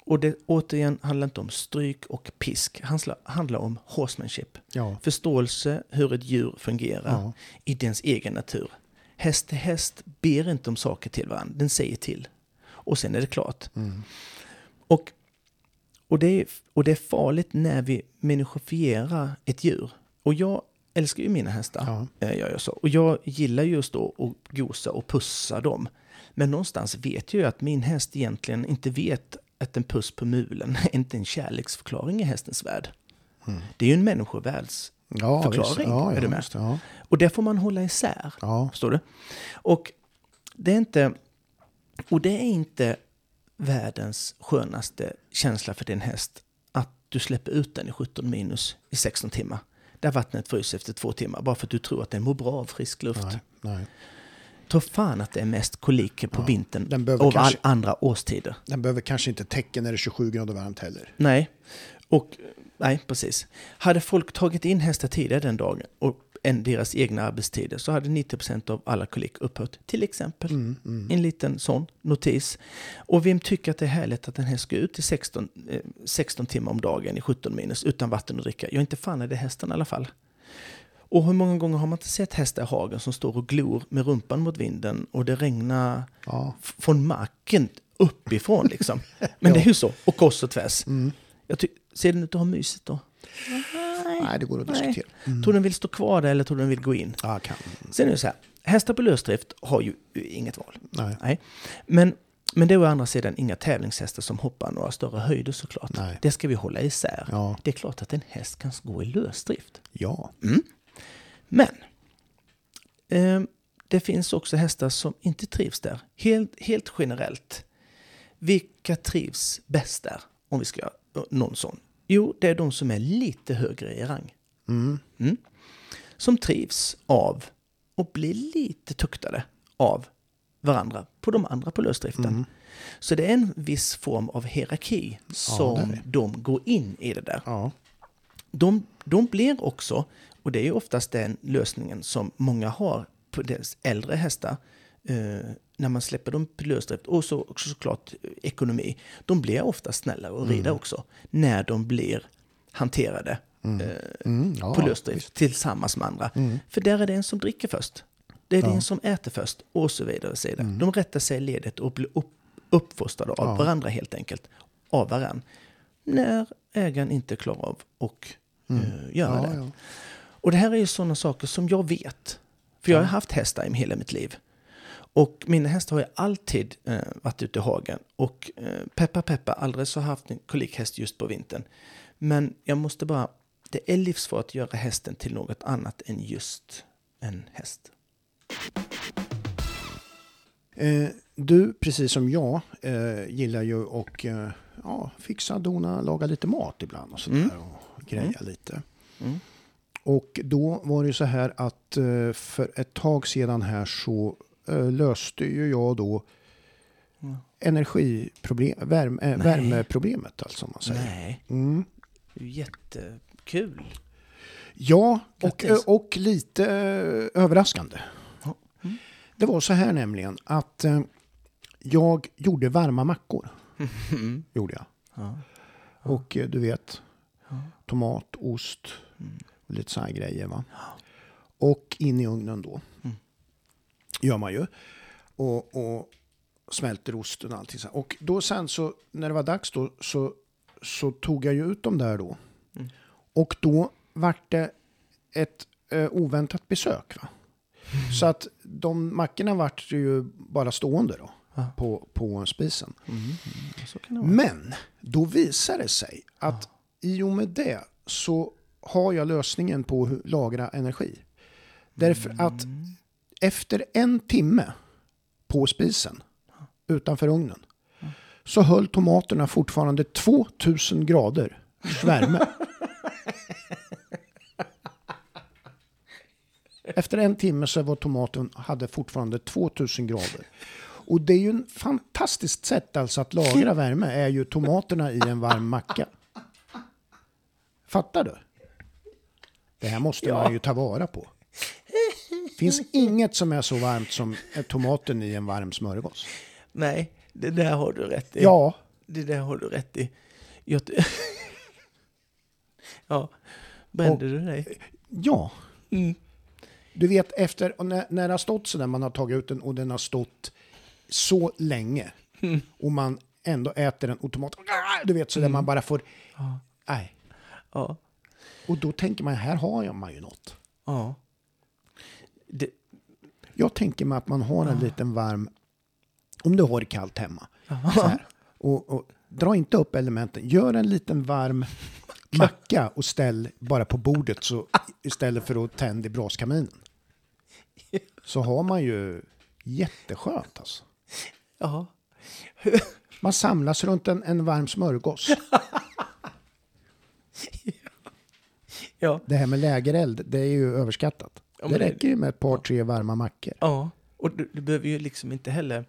Och det återigen handlar inte om stryk och pisk. Det handlar, handlar om horsemanship. Ja, Förståelse hur ett djur fungerar Ja. i dens egen natur. Häst till häst ber inte om saker till varandra, den säger till. Och sen är det klart. Mm. Och, och, det är, och det är farligt när vi människorifierar ett djur. Och jag älskar ju mina hästar. Ja. Eh, Jag gör så. Och jag gillar just då att gosa och pussa dem. Men någonstans vet jag ju att min häst egentligen inte vet att en puss på mulen är inte en kärleksförklaring i hästens värld. Det är ju en människovärlds ja förklaring. Ja, är ja, du med? visst, ja. Och det får man hålla isär. Ja. Förstår du? Och det är inte... Och det är inte världens skönaste känsla för din häst att du släpper ut den i 17 minus i 16 timmar. Där vattnet fryser efter två timmar bara för att du tror att den mår bra av frisk luft. Nej, nej. Tror fan att det är mest koliker på vintern den behöver av kanske- all andra årstider. Den behöver kanske inte täcka när det är 27 grader varmt heller. Nej, och nej, precis. Hade folk tagit in hästar tidigare den dagen och än deras egna arbetstider så hade 90% av alla kolik upphört. Till exempel. Mm, En liten sån notis. Och vem tycker att det är härligt att en häst ska ut i 16, eh, 16 timmar om dagen i 17 minus utan vatten att dricka? Ja, inte fan är det hästen i alla fall. Och hur många gånger har man inte sett hästar i hagen som står och glor med rumpan mot vinden och det regnar Ja. från marken uppifrån liksom. Men det är ju så, och kors och tvärs. Jag ty- ser den ut att ha mysigt då? Nej, det går att Nej. diskutera. Mm. Tror den vill stå kvar där eller tror den vill gå in? Ja, kan. Sen är det så här, hästar på lösdrift har ju inget val. Nej. Nej. Men, men det är å andra sidan inga tävlingshästar som hoppar några större höjder såklart. Nej. Det ska vi hålla isär. Ja. Det är klart att en häst kan gå i lösdrift. Ja. Men eh, det finns också hästar som inte trivs där. Helt, helt generellt. Vilka trivs bäst där? Om vi ska göra någon sån. Jo, det är de som är lite högre i rang. Mm. Mm. Som trivs av och blir lite tuktade av varandra på de andra på lösdriften. Mm. Så det är en viss form av hierarki som det. de går in i det där. Ja. De, de blir också, och det är ju oftast den lösningen som många har på deras äldre hästar, eh, när man släpper dem på lösdrift, och så också såklart eh, ekonomi, de blir ofta snällare att rida också, när de blir hanterade eh, Mm. Ja, på lösdrift tillsammans med andra. För där är det en som dricker först. Det är det en som äter först och så vidare. Och så vidare. De rättar sig i ledet och blir upp, uppfostrade av Ja. varandra helt enkelt. Av varandra. När ägaren inte klarar av att eh, göra Ja, det. Och det här är ju sådana saker som jag vet. För jag har haft hästar i hela mitt liv. Och mina hästar har ju alltid eh, varit ute i hagen. Och eh, peppa peppa, aldrig så haft en kolikhäst just på vintern. Men jag måste bara, det är livsfarligt att göra hästen till något annat än just en häst. Eh, du, precis som jag, eh, gillar ju att eh, ja, fixa, dona, laga lite mat ibland och sådär. Mm. Och greja lite. Mm. Och då var det så här att eh, för ett tag sedan här så eh, löste ju jag då Ja. energiproblem, värme, eh, värmeproblemet alltså. Man säger. Nej, Mm. jättekul. Ja, och, och lite överraskande. Mm. Det var så här nämligen att jag gjorde varma mackor. Gjorde jag. Ja. Och du vet, tomat, ost Mm. Lite sådana grejer. Va? Och in i ugnen då. Mm. Gör man ju. Och, och smälter osten och allting. så. Och då sen så, när det var dags då, så, så tog jag ju ut dem där då. Mm. Och då vart det ett eh, oväntat besök. Va? Mm. Så att de mackorna vart ju bara stående då. Ja. På, på spisen. Mm. Mm. Men då visar det sig att i och med det så har jag lösningen på hur lagra energi. Därför att efter en timme på spisen utanför ugnen så höll tomaterna fortfarande 2000 grader värme. Efter en timme så var tomaten hade fortfarande 2000 grader. Och det är ju en fantastiskt sätt alltså att lagra värme, är ju tomaterna i en varm macka. Fattar du? Det här måste Ja. man ju ta vara på. finns inget som är så varmt som tomaten i en varm smörgås. Nej, det där har du rätt i. Ja, Det där har du rätt i. Jag ja, brände du dig? ja. Mm. Du vet efter, när, när det har stått så där, man har tagit ut den och den har stått så länge. Mm. Och man ändå äter den och tomat, du vet så där man bara får, nej. Ja. Och då tänker man, här har man ju något. ja. Det, Jag tänker mig att man har en liten varm, om du har det kallt hemma, här, och, och dra inte upp elementen, gör en liten varm macka och ställ bara på bordet så, istället för att tända i braskaminen. Så har man ju jätteskönt alltså. ja. Man samlas runt en, en varm smörgås. Ja. Det här med lägereld, det är ju överskattat. Ja, det räcker ju med ett par, tre varma mackor. ja. Och du, du behöver ju liksom inte heller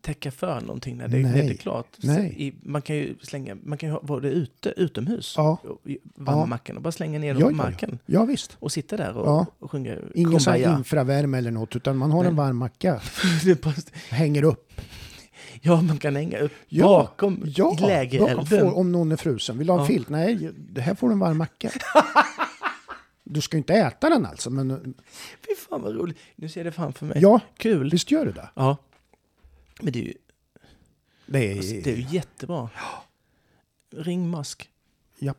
täcka för någonting när det, när det är klart. I, man kan ju slänga, man kan ju ha, vara det ute, utomhus, Ja. varma Ja. mackan och bara slänga ner dem på ja, ja. marken. Ja visst. Och sitta där och, Ja. och sjunga Ingen sån infravärme eller något, utan man har en Nej. varm macka. Hänger upp. ja, man kan hänga upp Ja, bakom Ja, lägerelden. om någon är frusen. Vill du ha en filt? Nej, det här får du en varm macka. Du ska ju inte äta den alltså, men Fy fan vad roligt. Nu ser jag det framför mig. ja, Kul. visst gör du det? Ja. Men det är ju, Det alltså, är, det är ju jättebra. Ringmask. ja.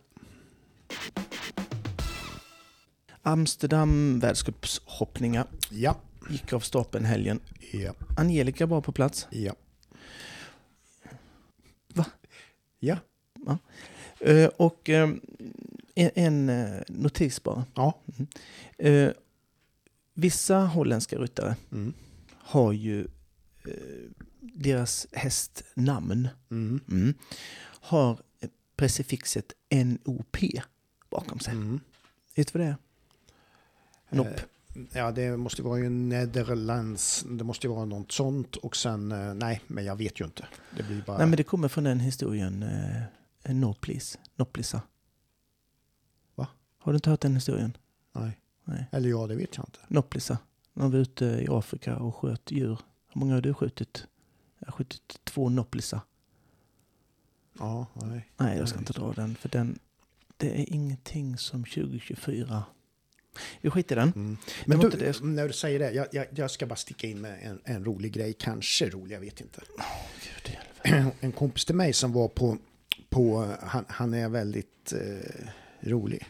Amsterdam världscupshoppningar Ja, gick av stapeln helgen. ja, Angelica var på plats. ja. Va? Ja, Eh, och eh, en, en eh, notis bara. ja. Eh, vissa holländska ryttare Mm. har ju eh, deras hästnamn Mm. mm, har precifixet NOP bakom sig. Mm. Vet du vad det är? Nopp. Eh, Ja, det måste vara ju Nederlands, det måste ju vara något sånt och sen, nej, men jag vet ju inte. Det blir bara... Nej, men det kommer från den historien No Please, Nopplisa. Va? Har du inte hört den historien? nej. Nej. Eller ja, det vet jag inte. Nopplisa. När de var ute i Afrika och sköt djur. Hur många har du skjutit? Jag har skjutit två Nopplisa. Ja, nej. Nej, jag ska inte dra den. För den, det är ingenting som 2024. Vi skiter i den. Mm. Men du, det. när du säger det, jag, jag, jag ska bara sticka in med en, en rolig grej, kanske rolig, jag vet inte. Gud, i helvete. En kompis till mig som var på, på han, han är väldigt eh, rolig.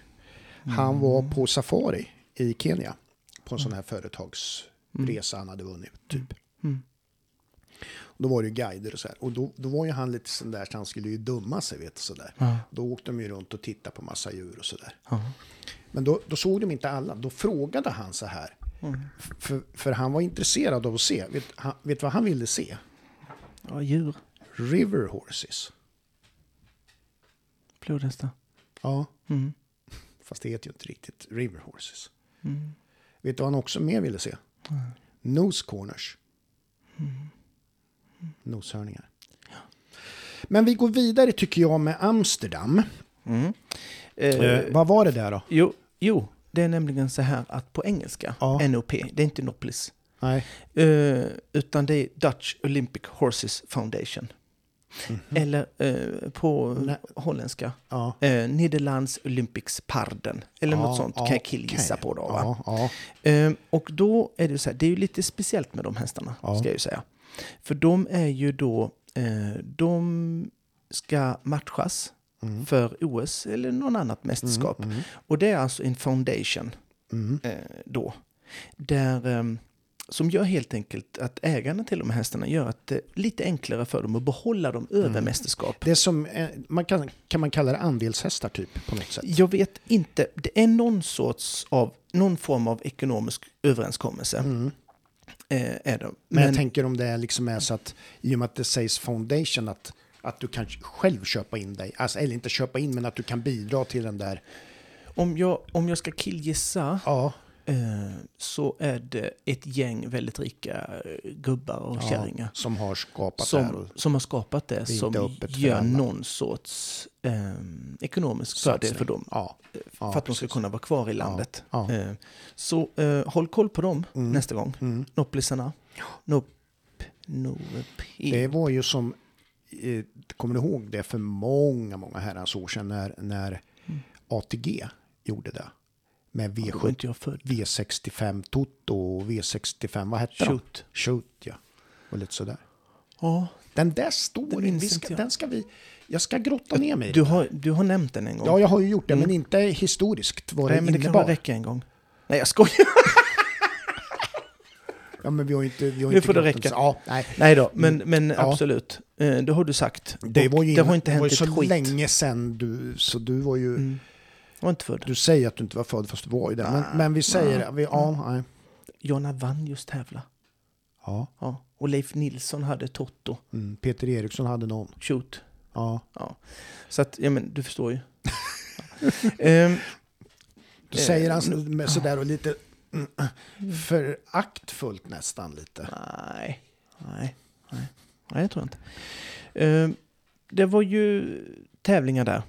Han var på safari i Kenya på en sån här företagsresa han hade vunnit, typ. Mm. Då var det ju guider och så här. Och då, då var ju han lite sån där så han skulle ju dumma sig, vet så där. Ja. Då åkte de ju runt och tittade på massa djur och så där. Ja. Men då, då såg de inte alla. Då frågade han så här. Mm. För, för han var intresserad av att se. Vet, han, vet vad han ville se? ja, djur. River horses. Flodhästar. Ja, Mm. Fast det heter ju inte riktigt river horses. Mm. Vet du vad han också mer ville se? Nose corners. Noshörningar. Men vi går vidare tycker jag med Amsterdam. Mm. Eh, Eh, vad var det där då? jo, jo, det är nämligen så här att på engelska, Ja. NOP, det är inte Noplis. Nej. Eh, utan det är Dutch Olympic Horses Foundation. Eller eh, på Nej. holländska, Ja. eh, Nederlands Olympics Parden. Eller Ja, något sånt ja, kan jag killgissa okej. på då. Va? Eh, och då är det så här, det är ju lite speciellt med de hästarna, ska jag ju säga. För de är ju då, eh, de ska matchas Mm. för OS eller någon annat mästerskap. Mm, mm, Och det är alltså en foundation mm. eh, då. Där, eh, som gör helt enkelt att ägarna till de här hästarna gör att det är lite enklare för dem att behålla dem över Mm. mästerskap. Det är som, man kan, kan man kalla det andelshästar typ på något sätt? Jag vet inte, det är någon sorts av, någon form av ekonomisk överenskommelse. Mm. Eh, är det. Men, jag tänker om det liksom är så att i och med att det sägs foundation att, att du kan själv köpa in dig, alltså, eller inte köpa in men att du kan bidra till den där, om, jag, om jag ska killgissa ja, så är det ett gäng väldigt rika eh, gubbar och kärringar som har skapat det här. som, Och, som har skapat det, som gör någon sorts eh, ekonomisk fördel satsning. för dem. Ja, ja, för att de ska kunna vara kvar i landet. Ja. Eh, så eh, håll koll på dem Mm. nästa gång. Mm. Nopplisarna. Nop, nop, Det var ju som, eh, kommer du ihåg det för många, många herrans år sedan när, när Mm. ATG gjorde det? Med Då var V7, inte jag född. V65 Toto och V65, vad hette de? Shoot. Shoot, ja. Och lite sådär. Ja, Den där storyn, minns vi ska, den ska vi, jag ska grotta ner mig du har, du har nämnt den en gång. Ja, jag har ju gjort det, Mm. men inte historiskt vad Nej, det men det kan innebar. bara räcka en gång. Nej, jag skojar. Ja, men vi har ju inte... Vi har Nu inte får det räcka. Ja, nej. Nej då, men, men Mm. Ja. absolut. Eh, Det har du sagt. Det var ju det har inte det var hänt ju ett så skit. länge sedan du... Så du var ju... Mm. Jag var inte född. Du säger att du inte var född fast du var ju det. Men, Ah, men vi säger... ah, Vi, ja, nej. Jonna vann just tävla. Ja. Ja. Och Leif Nilsson hade Toto. Mm. Peter Eriksson hade någon. Shoot. Ja. Ja. Så att, ja men du förstår ju. Ehm, Du Eh, säger han så- sådär och lite mm, föraktfullt nästan lite. nej, nej, nej. Nej, jag tror inte. Ehm, det var ju tävlingar där.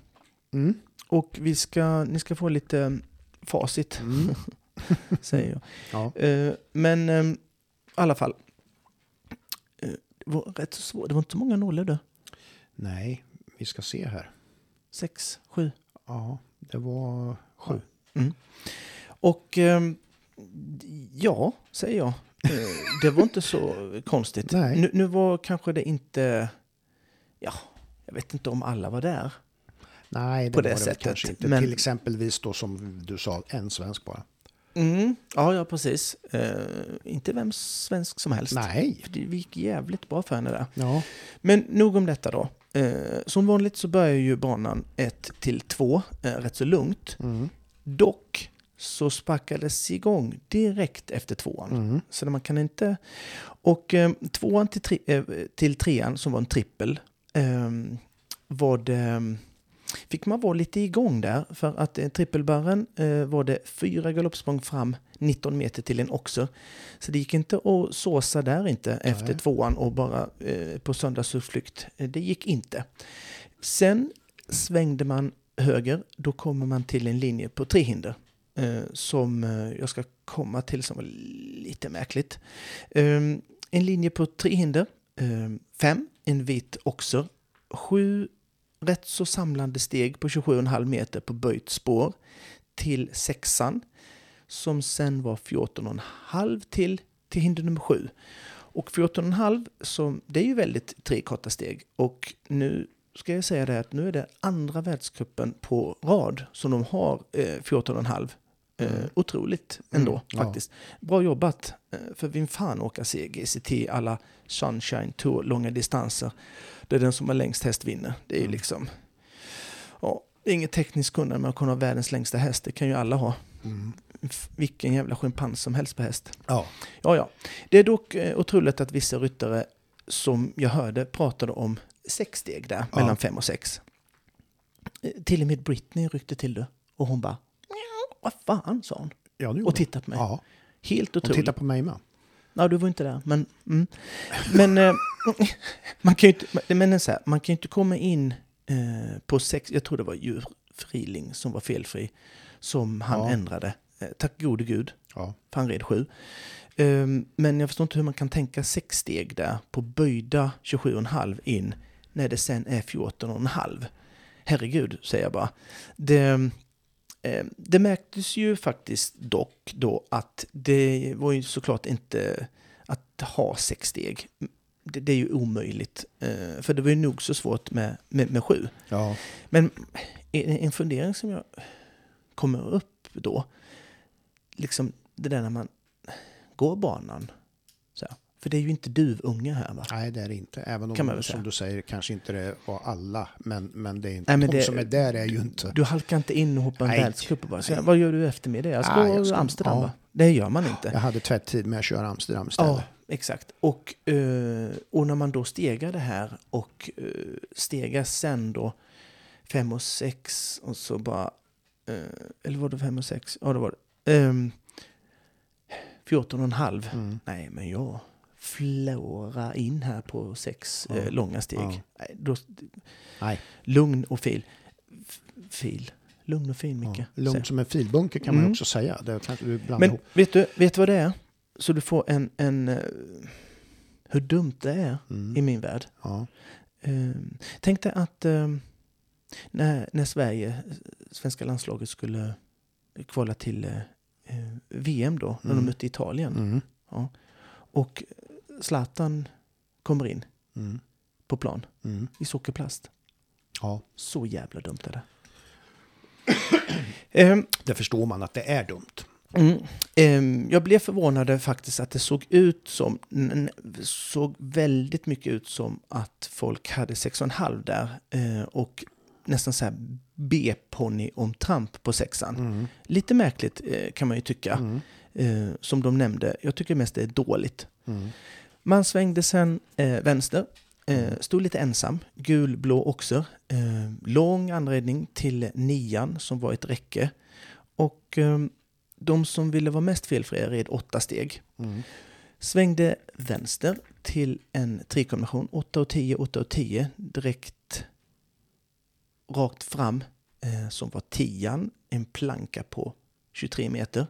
Mm. Och vi ska, ni ska få lite facit, Mm. säger jag. Ja. Eh, men ehm, i alla fall. Eh, det var rätt så svårt. Det var inte så många nollor då. Nej, vi ska se här. Sex, sju. Ja, det var sju. Och ehm, ja, säger jag. Eh, det var inte så konstigt. Nej. Nu, nu var kanske det inte... Ja, jag vet inte om alla var där. Nej, det På det var det sättet, kanske inte. men- Till exempelvis då som du sa, en svensk bara. Mm, ja, ja, precis. Eh, inte vem svensk som helst. Nej. För det gick jävligt bra för henne där. Ja. Men nog om detta då. Eh, som vanligt så börjar ju banan 1 till 2 eh, rätt så lugnt. Mm. Dock så sparkades igång direkt efter tvåan. Mm. Så man kan inte... Och eh, tvåan till, tre, eh, till trean som var en trippel eh, var det, fick man vara lite igång där. För att eh, trippelbarren eh, var det fyra galoppsprång fram 19 meter till en oxer. Så det gick inte att såsa där inte efter Nej. tvåan och bara eh, på söndagsutflykt. Eh, Det gick inte. Sen svängde man höger, då kommer man till en linje på tre hinder eh, som eh, jag ska komma till som var lite märkligt. Eh, en linje på tre hinder, eh, fem, en vit oxer, sju rätt så samlande steg på 27,5 meter på böjt spår till sexan som sen var 14,5 till, till hinder nummer sju. Och 14,5 som, det är ju väldigt tre korta steg och nu ska jag säga det att nu är det andra världscupen på rad som de har eh, 14,5. Eh, Mm. otroligt ändå Mm, ja. faktiskt. Bra jobbat. Eh, för vem fan åka se GCT alla Sunshine Tour långa distanser. Det är den som har längst häst vinner. Det är ju Mm. liksom... Ja, inget tekniskt kunnande med att kunna ha världens längsta häst. Det kan ju alla ha. Mm. Vilken jävla schimpans som helst på häst. Ja. Ja, ja. Det är dock eh, otroligt att vissa ryttare som jag hörde pratade om sex steg där, Ja. mellan fem och sex. Eh, Till och med Britney ryckte till det. Och hon bara, "Mjau, vad fan, sa hon. ja, Och tittade på mig. Ja, Helt otroligt. titta på mig med. Ja, du var inte där, men... Mm. Men eh, man kan ju inte, men så här, man kan inte komma in eh, på sex... Jag tror det var djurfriling som var felfri, som han Ja. ändrade. Eh, tack gode gud, Ja. för han red sju. Ehm, men jag förstår inte hur man kan tänka sex steg där på böjda 27,5 in när det sen är 14,5. Herregud, säger jag bara. Det, det märktes ju faktiskt dock då att det var ju såklart inte att ha sex steg. Det, det är ju omöjligt, eh, för det var ju nog så svårt med, med, med sju. Ja. Men en en fundering som jag kommer upp då, liksom det där när man går banan. Så här. För det är ju inte duvungar här va? Nej, det är det inte. Även om, Kan man väl som du säger, kanske inte det var alla. Men, men det är inte, Nej, de det- som är där är ju inte... Du halkar inte in och hoppar en världscup och bara så vad gör du efter med det? Jag ska gå jag ska- Amsterdam ja. va? Det gör man inte. Jag hade tvätttid med att köra Amsterdam istället. Ja, exakt. Och, eh, och när man då stegar det här och eh, stegar sen då fem och sex och så bara... Eh, eller var det fem och sex? Ja, det var det. Ehm, 14,5. Mm. Nej, men jag flårar in här på sex Ja. eh, långa steg. Ja. Nej, då, Nej. lugn och fil. F- fil. Lugn och fin, Micke. Ja. Lugnt som en filbunker kan man Mm. också säga. Det kanske du Men ihop. vet du, vet du vad det är? Så du får en, en eh, hur dumt det är Mm. i min värld. Ja. Eh, tänk dig att eh, när, när Sverige, svenska landslaget skulle kvala till eh, VM då, när de Mm. mötte Italien. Mm. Och Zlatan kommer in Mm. på plan Mm. i sockerplast. Ja, Så jävla dumt är det. Ehm, det förstår man att det är dumt. Mm. Ehm, jag blev förvånad faktiskt att det såg ut som, såg väldigt mycket ut som att folk hade 6,5 där eh, och nästan så här B-ponny om tramp på sexan. Mm. Lite märkligt eh, kan man ju tycka, Mm. eh, som de nämnde. Jag tycker mest det är dåligt. Man svängde sen eh, vänster, eh, stod lite ensam, gul, blå oxer, eh, lång anredning till nian som var ett räcke. Och eh, de som ville vara mest felfria red åtta steg. Mm. Svängde vänster till en trikombination, 8 och 10, 8 och 10, direkt rakt fram eh, som var tian, en planka på 23 meter.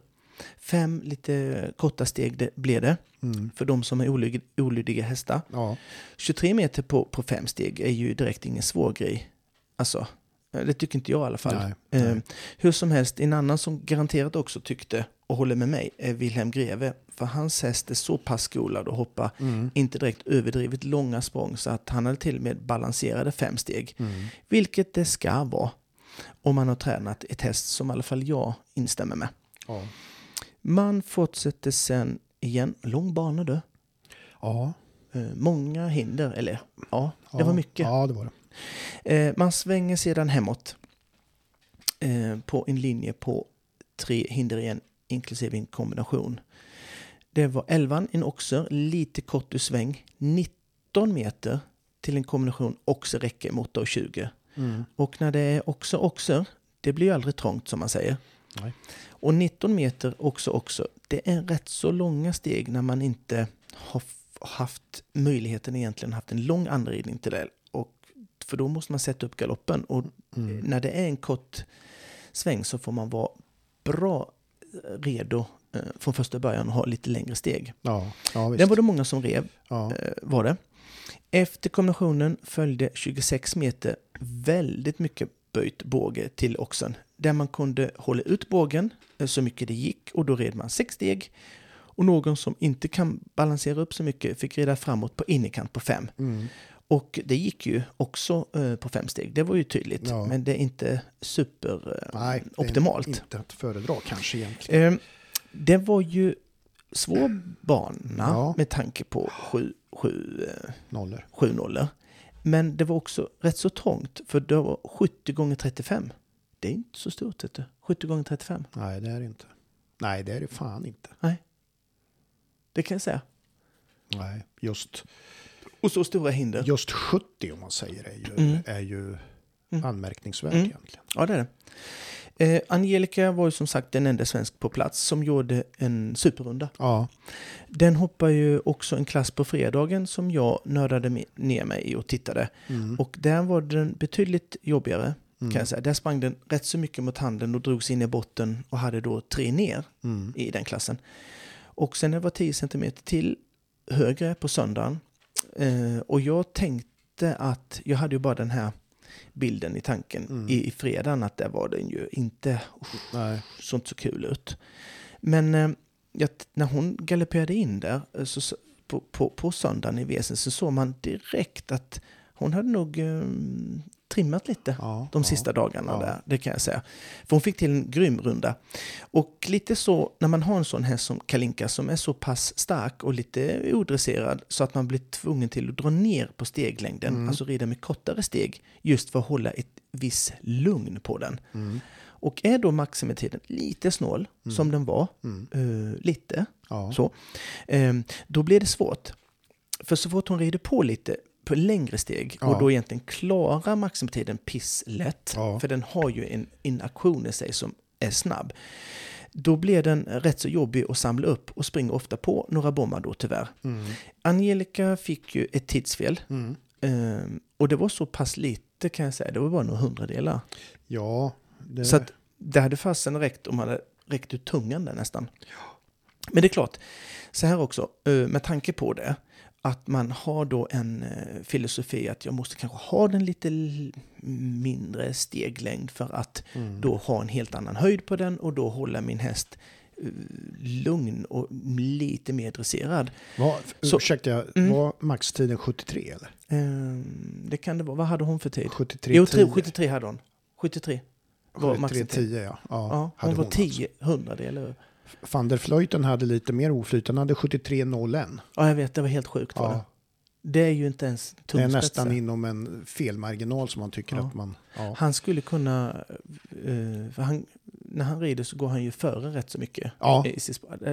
Fem lite korta steg det blev det Mm. för de som är olydiga hästar. Ja. 23 meter på, på fem steg är ju direkt ingen svår grej. Alltså, eh, det tycker inte jag i alla fall. Nej, Eh, nej. hur som helst, en annan som garanterat också tyckte och håller med mig är Wilhelm Greve. För hans häst är så pass skolad och hoppar Mm. inte direkt överdrivet långa språng så att han hade till och med balanserade fem steg. Mm. Vilket det ska vara om man har tränat ett häst som i alla fall jag instämmer med. Ja. Man fortsätter sen igen, lång bana du. Ja. Eh, många hinder, eller ja, det ja. var mycket. Ja, det var det. Eh, man svänger sedan hemåt eh, på en linje på tre hinder igen, inklusive en kombination. Det var 11 en oxer, lite kort ur sväng, 19 meter till en kombination oxer räcke mot 8 och 20. Mm. Och när det är också oxer, det blir ju aldrig trångt som man säger. Nej. Och 19 meter också också, det är rätt så långa steg när man inte har haft möjligheten egentligen haft en lång anridning till det. Och, för då måste man sätta upp galoppen och Mm. när det är en kort sväng så får man vara bra redo eh, från första början och ha lite längre steg. Ja, ja. Det var det många som rev, Ja. eh, var det. Efter kombinationen följde 26 meter väldigt mycket böjt båge till oxen. Där man kunde hålla ut bågen eh, så mycket det gick och då red man sex steg. Och någon som inte kan balansera upp så mycket fick rida framåt på innerkant på fem. Mm. Och det gick ju också eh, på fem steg, det var ju tydligt. Ja. Men det är inte super eh. Inte att föredra kanske egentligen. Eh, det var ju svår bana Ja. med tanke på sju, sju, eh, Nollor. sju nollor. Men det var också rätt så trångt, för det var 70 gånger 35. Det är inte så stort, vet du. 70 gånger 35. Nej, det är det inte. Nej, det är det fan inte. Det kan jag säga. Nej, just, Och så stora hinder. just 70 om man säger är ju, Mm. är ju Mm. anmärkningsvärt Mm. egentligen. Ja, det är det. Eh, Angelica var ju som sagt den enda svensk på plats som gjorde en superrunda. Ja, Den hoppar ju också en klass på fredagen som jag nördade ner mig i och tittade. mm. Och där var den betydligt jobbigare mm. kan jag säga. Där sprang den rätt så mycket mot handen och drogs in i botten och hade då tre ner Mm. i den klassen. Och sen det var 10 cm till högre på söndagen. Eh, och jag tänkte att, jag hade ju bara den här bilden i tanken Mm. i, i fredagen att där var den ju inte, Nej. såg inte så kul ut. Men eh, jag, när hon galopperade in där eh, så, på, på, på söndagen i Vesen så såg man direkt att hon hade nog eh, trimmat lite Ja, de ja. sista dagarna Ja. där, det kan jag säga. För hon fick till en grym runda. Och lite så, när man har en sån häst som Kalinka som är så pass stark och lite odresserad så att man blir tvungen till att dra ner på steglängden, Mm. alltså rida med kortare steg, just för att hålla ett viss lugn på den. Mm. Och är då maximitiden lite snål, Mm. som den var, eh, lite, Ja. så, eh, då blir det svårt. För så fort hon rider på lite på längre steg Ja. och då egentligen klarar maximitiden pisslätt, Ja. för den har ju en, en aktion i sig som är snabb. då blir den rätt så jobbig att samla upp och springer ofta på några bommar då tyvärr. Mm. Angelica fick ju ett tidsfel Mm. eh, och det var så pass lite kan jag säga, det var bara några hundradelar. Ja, det, Så att det hade fasen räckt om man hade räckt ut tungan där nästan. Men det är klart, så här också, eh, med tanke på det, att man har då en eh, filosofi att jag måste kanske ha den lite mindre steglängd för att mm. då ha en helt annan höjd på den och då hålla min häst eh, lugn och lite mer dresserad. var, Så- ursäkta, Mm. var maxtiden 73 eller? Eh, Det kan det vara, vad hade hon för tid? 73 Jo, 10. 73 hade hon. 73 var 73 maxtid. 10 ja. ja. Ja, hon var alltså. 10 hundradelar. Van der Vleuten hade lite mer oflyt, han hade 73 01. Ja, jag vet, det var helt sjukt. Var det. Ja, det är ju inte ens det är nästan tungspetsar. inom en felmarginal som man tycker Ja. att man... Ja. Han skulle kunna... eh, han, när han rider så går han ju före rätt så mycket. Ja.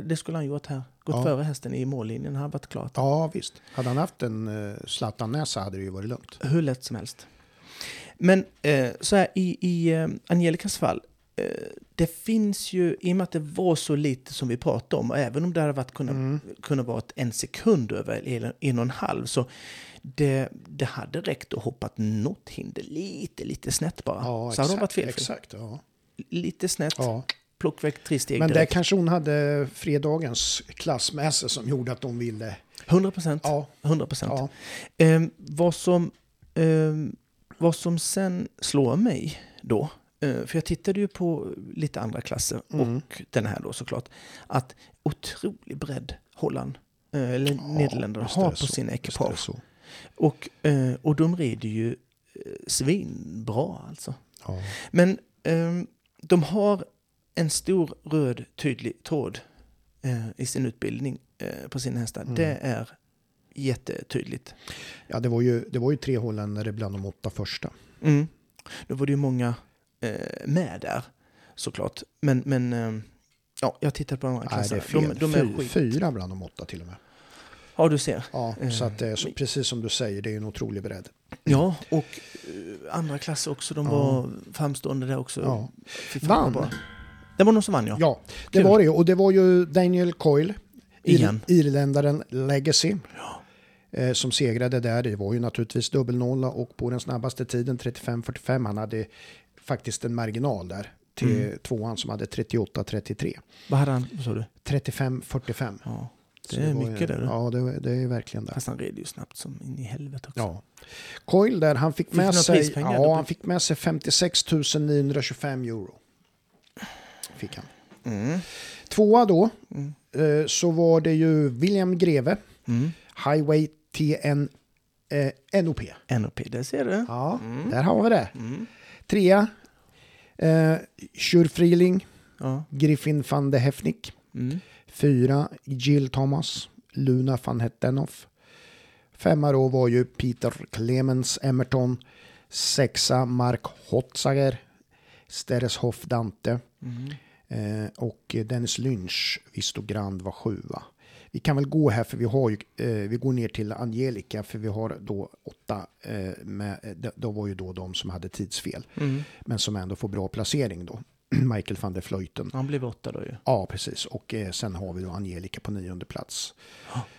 Det skulle han gjort här. Gått Ja. före hästen i mållinjen. Har varit klart. ja, visst. Hade han haft en uh, Zlatan-näsa hade det ju varit lugnt. Hur lätt som helst. Men eh, så här i, i eh, Angelicas fall. Eh, det finns ju, i och med att det var så lite som vi pratade om, och även om det hade varit kunnat, Mm. kunnat vara en sekund över eller en och en halv, så det, det hade räckt att hoppat något hinder lite, lite snett bara. Ja, så hade de varit felfri. Exakt, ja. Lite snett, ja. plock väck tre steg Men direkt. kanske hon hade fredagens klass med sig som gjorde att de ville... 100 procent. Ja, 100 procent. ja. Ehm, vad, som, ehm, vad som sen slår mig då, för jag tittade ju på lite andra klasser Mm. och den här då såklart, att otrolig bredd Holland, eh, eller Ja, Nederländerna har på så. sina ekipage. Och, eh, och de rider ju eh, svinbra alltså. Ja. Men ehm, de har en stor röd tydlig tråd eh, i sin utbildning eh, på sina hästar. Mm. Det är jättetydligt. ja, det var ju, det var ju tre holländare bland de åtta första. Mm. Då var det ju många eh, med där såklart. Men, men eh, ja, jag tittar på de andra Nej, det är klasserna. fel. De, de är skit. fyra bland de åtta till och med. Ja, du ser. Ja, Eh, så att det är så, precis som du säger, det är en otrolig bredd. Ja, och eh, andra klasser också. De Ja. var framstående där också. Ja. Vann. bra. Det var någon som vann, ja. Ja, det Kul. var det. Och det var ju Daniel Coyle, Igen. ir, irländaren Legacy, eh, som segrade där. Det var ju naturligtvis dubbelnolla och på den snabbaste tiden, 35-45, han hade faktiskt en marginal där till Mm. tvåan som hade 38-33. Vad hade han, vad sa du? 35-45. Ja, det är var mycket där. Ja, det, det är verkligen där. Fast han red ju snabbt som in i helvete också. Ja. Coyle där, han fick, Fick med sig, ja, då? han fick med sig 56 925 euro. Fick han. Mm. Tvåa då, Mm. eh, så var det ju William Greve, Mm. Highway TN eh, NOP. NOP, det ser du. Ja, Mm. där har vi det. Trea, eh, Schurfriling, Ja. Griffin van de Hefnik. Mm. Fyra, Jill Thomas, Luna van Hettenhoff. Femma då var ju Peter Clemens Emerton. Sexa, Mark Hotzager, Stereshoff Dante. Mm. Eh, och Dennis Lynch, Vistogrand var sjua. Vi kan väl gå här för vi har ju, eh, vi går ner till Angelica för vi har då åtta, eh, med, eh, de- då var ju då de som hade tidsfel. Mm. Men som ändå får bra placering då. Michael van der Vleuten. Han blev åtta då ju. Ja, precis. Och eh, sen har vi då Angelica på nionde plats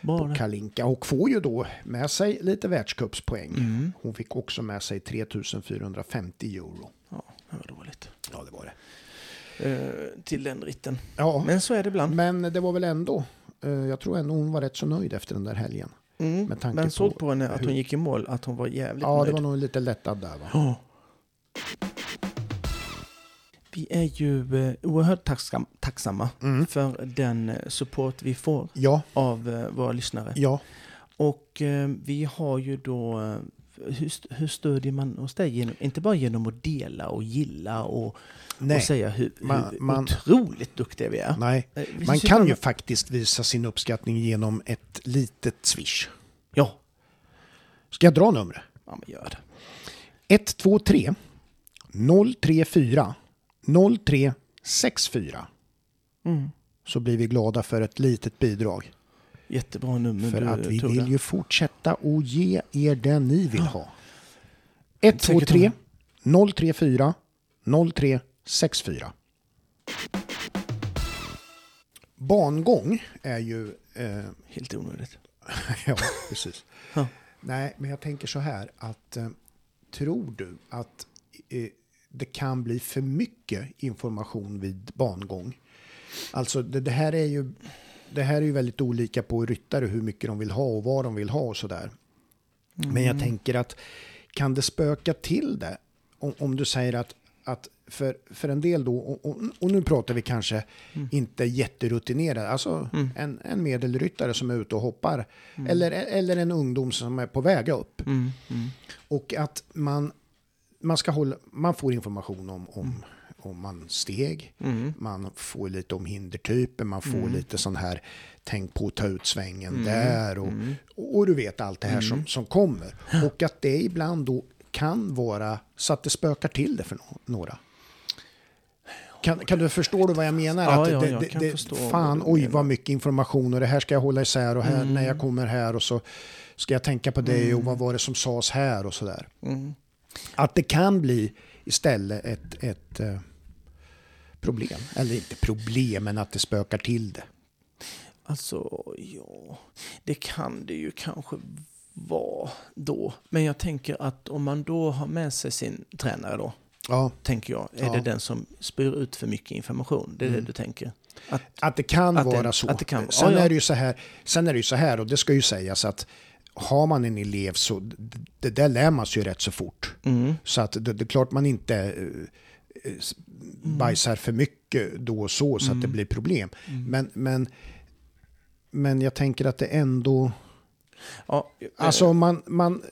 Bara på det. Kalinka. Och får ju då med sig lite världscupspoäng. Mm. Hon fick också med sig 3450 euro. Ja, det var dåligt. Ja, det var det. Eh, till den ritten. Ja, Men så är det ibland. men det var väl ändå, jag tror ändå hon var rätt så nöjd efter den där helgen. Mm. med tanke Men såg på på henne att hon gick i mål, att hon var jävligt Ja, det nöjd. var nog lite lättad där va? Ja. Vi är ju eh, oerhört tacksam, tacksamma Mm. för den eh, support vi får Ja, av eh, våra lyssnare. ja. Och eh, vi har ju då, eh, hur, st- hur stödjer man oss där? Genom, inte bara genom att dela och gilla och, Nej, och säga hur, Man- hur man- otroligt duktiga vi är. nej. Eh, vi Man kan ju faktiskt visa sin uppskattning genom ett litet swish. Ja, Ska jag dra numret? ja men gör det. 123 034 0364 Mm. så blir vi glada för ett litet bidrag. Jättebra nummer För du att vi vill ju fortsätta och ge er det ni vill ha. 123 034 0364 bangång är ju... Eh, Helt onödigt. ja, precis. Ja. Nej, men jag tänker så här att eh, tror du att eh, det kan bli för mycket information vid bangång? Alltså det, det här är ju det här är ju väldigt olika på ryttare hur mycket de vill ha och vad de vill ha och sådär. Men jag tänker att kan det spöka till det om, om du säger att, att för, för en del då, och, och, och nu pratar vi kanske inte jätterutinerade, alltså en, en medelryttare som är ute och hoppar, eller, eller en ungdom som är på väg upp. Mm, mm, Och att man, man, ska hålla, man får information om, om, om man steg, mm, man får lite om hindertyper, man får Mm. lite sån här tänk på att ta ut svängen Mm. där och, mm. och du vet allt det här som, som kommer. Och att det ibland då kan vara så att det spökar till det för några. Kan, kan du förstå vad jag menar? Ja, att ja, det, det, det, förstå fan, oj vad mycket information och det här ska jag hålla isär och här, Mm. när jag kommer här och så ska jag tänka på det och vad var det som sades här och sådär. Mm. Att det kan bli istället ett, ett eh, problem. Eller inte problem, men att det spökar till det. Alltså, ja, det kan det ju kanske vara då. Men jag tänker att om man då har med sig sin tränare då, Ja, tänker jag, är Ja. det den som spyr ut för mycket information? Det är Mm. det du tänker? Att, att det kan Att det- vara så. att det kan- sen, ja. Är det ju så här, sen är det ju så här, och det ska ju sägas att har man en elev så det, det där lär man sig ju rätt så fort. mm, Så att det, det är klart man inte eh, eh, s- bajsar för mycket då och så så att det Mm. blir problem. mm. Men, men, men jag tänker att det ändå... ja, eh, Alltså man, man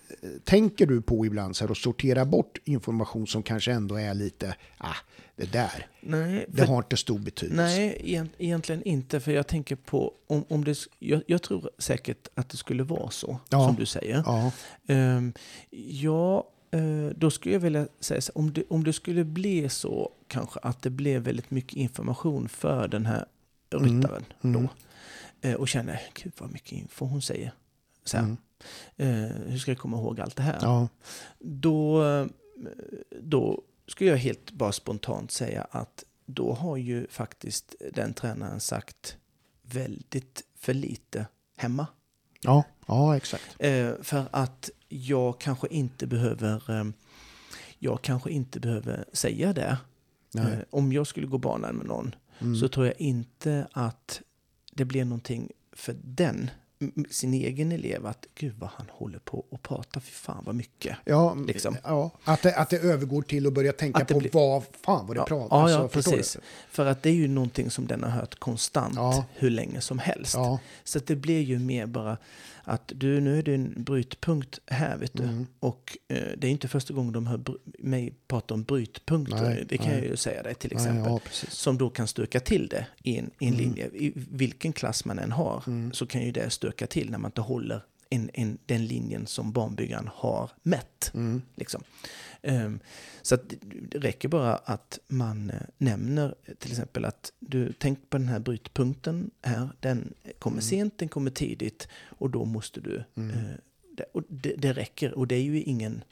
tänker du på ibland så här och sortera bort information som kanske ändå är lite, ah, det där, nej, det för- har inte stor betydelse. Nej, egent- egentligen inte. För jag tänker på, om, om det, jag, jag tror säkert att det skulle vara så, Ja. som du säger. Ja, Ehm, ja, eh, då skulle jag vilja säga så, om det, om det skulle bli så kanske att det blev väldigt mycket information för den här ryttaren mm. då. Eh, och känner, gud vad mycket info hon säger. Så Mm. eh, hur ska jag komma ihåg allt det här? ja, Då, då skulle jag helt bara spontant säga att då har ju faktiskt den tränaren sagt väldigt för lite hemma. ja, ja, exakt. Eh, för att jag kanske inte behöver eh, jag kanske inte behöver säga det. Nej. Eh, om jag skulle gå banan med någon Mm. så tror jag inte att det blir någonting för den, sin egen elev, att gud vad han håller på och pratar, för fan vad mycket. Ja, liksom. ja att, det, att det övergår till att börja tänka Att på blir- vad fan var det Ja, prat ja, alltså, ja, förstår precis. För att det är ju någonting som den har hört konstant Ja. hur länge som helst. Så det blir ju mer bara att du, nu är det en brytpunkt här, vet du. Mm. Och eh, det är inte första gången de hör mig prata om brytpunkter. Nej, det kan nej. jag ju säga dig till nej, exempel. ja, precis. Som då kan stöka till det i en, i en Mm. linje. I vilken klass man än har Mm. så kan ju det stöka till när man inte håller en, en, den linjen som banbyggaren har mätt. Mm. Liksom. Ehm, så att det- räcker bara att man eh, nämner eh, till exempel att du tänk på den här brytpunkten här. Den kommer Mm. sent, den kommer tidigt och då måste du... Mm. eh, det, och det, det räcker och det är ju ingen...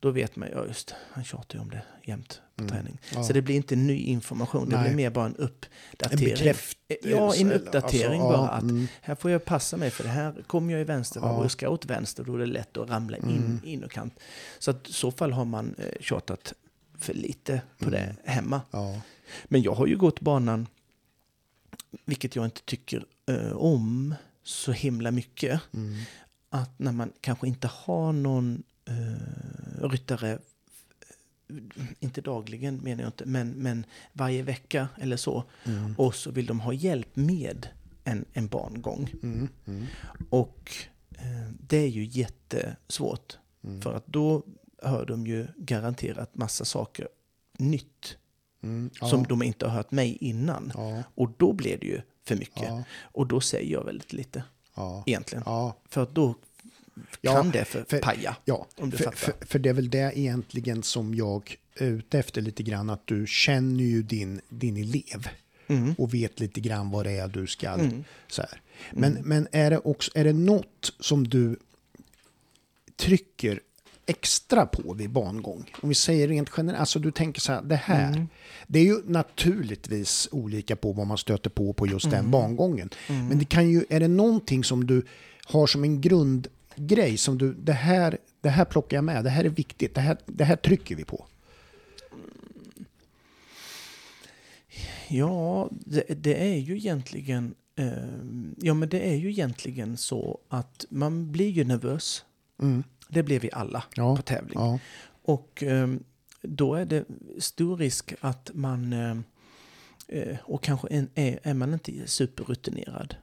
Då vet man, ja just han tjatar ju om det jämt på Mm. träning. Ja. Så det blir inte ny information, det Nej. blir mer bara en En uppdatering. bekräftelse. Ja, en eller- uppdatering alltså, bara. Att mm. här får jag passa mig för det här kommer jag i vänstervarv Ja. och ska åt vänster då är det lätt att ramla in, Mm. in och kant. Så att i så fall har man eh, tjatat för lite på Mm. det hemma. Ja. Men jag har ju gått banan, vilket jag inte tycker eh, om så himla mycket, Mm. att när man kanske inte har någon eh, ryttare, eh, inte dagligen menar jag inte, men, men varje vecka eller så, Mm. och så vill de ha hjälp med en, en bangång. Mm. Mm. Och eh, det är ju jättesvårt. Mm. För att då hör de ju garanterat massa saker nytt Mm. Ja. som de inte har hört mig innan. Ja. Och då blir det ju för mycket. Ja. Och då säger jag väldigt lite egentligen. För att då Ja, kan det för, för- paja. Ja, Om du för, fattar. för, för det är väl det egentligen som jag är ute efter lite grann, att du känner ju din, din elev Mm. och vet lite grann vad det är du ska... Mm. Så här. Men, men är, det också, är det något som du trycker extra på vid bangång? Om vi säger rent generellt, alltså du tänker så här, det här. Mm. Det är ju naturligtvis olika på vad man stöter på på just Mm. den bangången. Men det kan ju, är det någonting som du har som en grundgrej som du, det här, det här plockar jag med, det här är viktigt, det här, det här trycker vi på. Ja, det, det är ju egentligen eh, Ja, men det är ju egentligen så att man blir ju nervös. Mm. Det blir vi alla Ja, på tävling. Ja, Och eh, då är det stor risk att man, eh, eh, och kanske en, är, är man inte superrutinerad.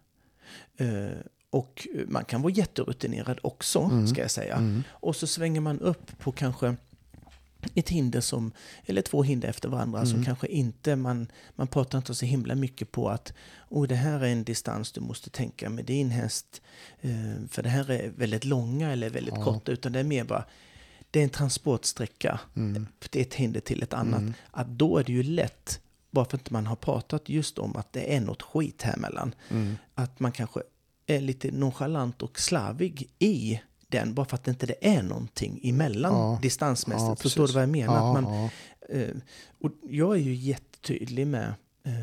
Eh, och man kan vara jätterutinerad också, Mm. ska jag säga. mm. Och så svänger man upp på kanske ett hinder som, eller två hinder efter varandra som Mm. kanske inte, man, man pratar inte så himla mycket på att oh, det här är en distans du måste tänka med din häst. Eh, för det här är väldigt långa eller väldigt Ja. korta, utan det är mer bara, det är en transportsträcka, Mm. det är ett hinder till ett annat. Mm. Att då är det ju lätt, bara för att man har pratat just om att det är något skit här mellan, Mm. att man kanske är lite nonchalant och slarvig i den, bara för att det inte det är någonting emellan Ja. distansmässigt. Ja, Förstår precis. du vad jag menar? Ja, att man, eh, och jag är ju jättetydlig med eh,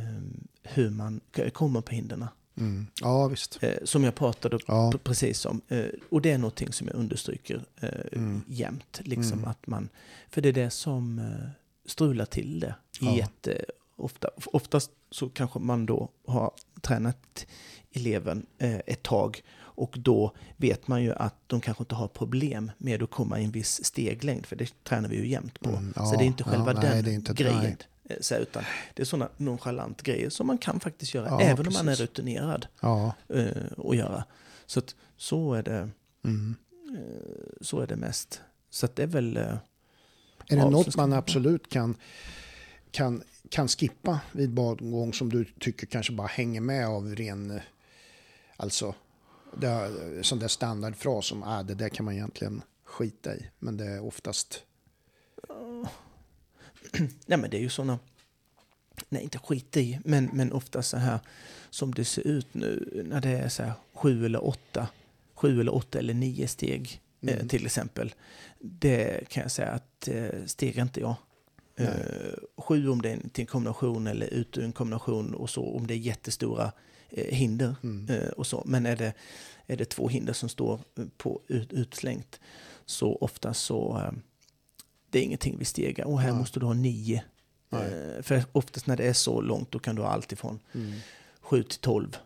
hur man kommer på hindren. Mm. ja, visst. Eh, som jag pratade Ja. precis om. Eh, och det är någonting som jag understryker eh, Mm. jämt. Liksom Mm. att man, för det är det som eh, strular till det. Ja. Jätte, ofta, oftast så kanske man då har tränat eleven eh, ett tag och då vet man ju att de kanske inte har problem med att komma i en viss steglängd, för det tränar vi ju jämt på. Mm, så ja, det är inte ja, själva nej, den är inte- grejen. nej. eh, Så, utan det är sådana nonchalant grejer som man kan faktiskt göra, Ja, även om man är precis. rutinerad Ja. eh, att göra. Så att, så är det Mm. eh, så är det mest. Så det är väl... eh, Är Ja, det så något man- absolut kan, kan, kan skippa vid badgång som du tycker kanske bara hänger med av ren... eh, Alltså, det är, sån där standardfras som ah, det där kan man egentligen skita i. Men det är oftast... Nej men det är ju sådana... Nej, inte skit i, men, men ofta så här som det ser ut nu när det är så här sju eller åtta, sju eller åtta eller nio steg eh, Mm. till exempel. Det kan jag säga att eh, stegar inte jag. Eh, sju om det är till en kombination eller ut ur en kombination och så om det är jättestora eh, hinder Mm. eh, och så. Men är det, är det två hinder som står eh, på ut, utslängt så ofta så eh, det är ingenting vi stegar. Och här Nej. måste du ha nio. Nej. Eh, för oftast när det är så långt då kan du ha allt ifrån Mm. sju till tolv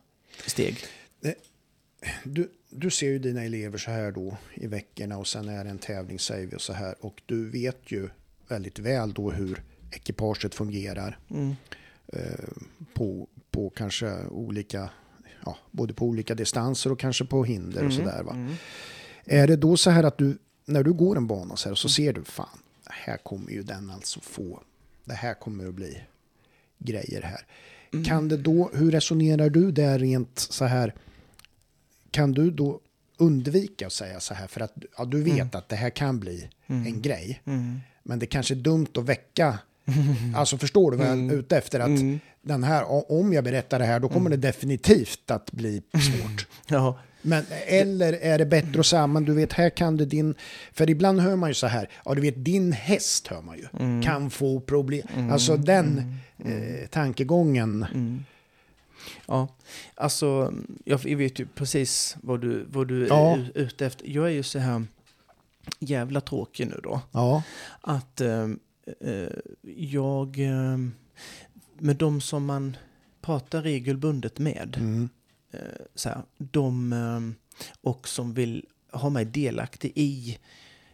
steg. Du, du ser ju dina elever så här då i veckorna och sen är det en tävling säger vi och så här. Och du vet ju väldigt väl då hur ekipaget fungerar. Mm. eh, på, på kanske olika, ja, både på olika distanser och kanske på hinder och sådär. Va? Mm. Är det då så här att du, när du går en bana så här så ser du, fan, här kommer ju den alltså få, det här kommer att bli grejer här. Mm. Kan det då, hur resonerar du där rent så här, kan du då undvika att säga så här för att ja, du vet att det här kan bli en grej. Mm. Men det kanske är dumt att väcka. Alltså förstår du vad jag är ute efter? Att Mm. den här, om jag berättar det här, då kommer det definitivt att bli svårt. Ja, Men, eller är det bättre att säga, men du vet, här kan du din... För ibland hör man ju så här, ja du vet, din häst hör man ju, kan få problem. Alltså den eh, tankegången. Mm. ja. alltså jag vet ju precis vad du, vad du Ja. är ute efter. Jag är ju så här jävla tråkig nu då. Ja, Att eh, jag, eh, med de som man pratar regelbundet med, mm, eh, så här, de eh, och som vill ha mig delaktig i eh,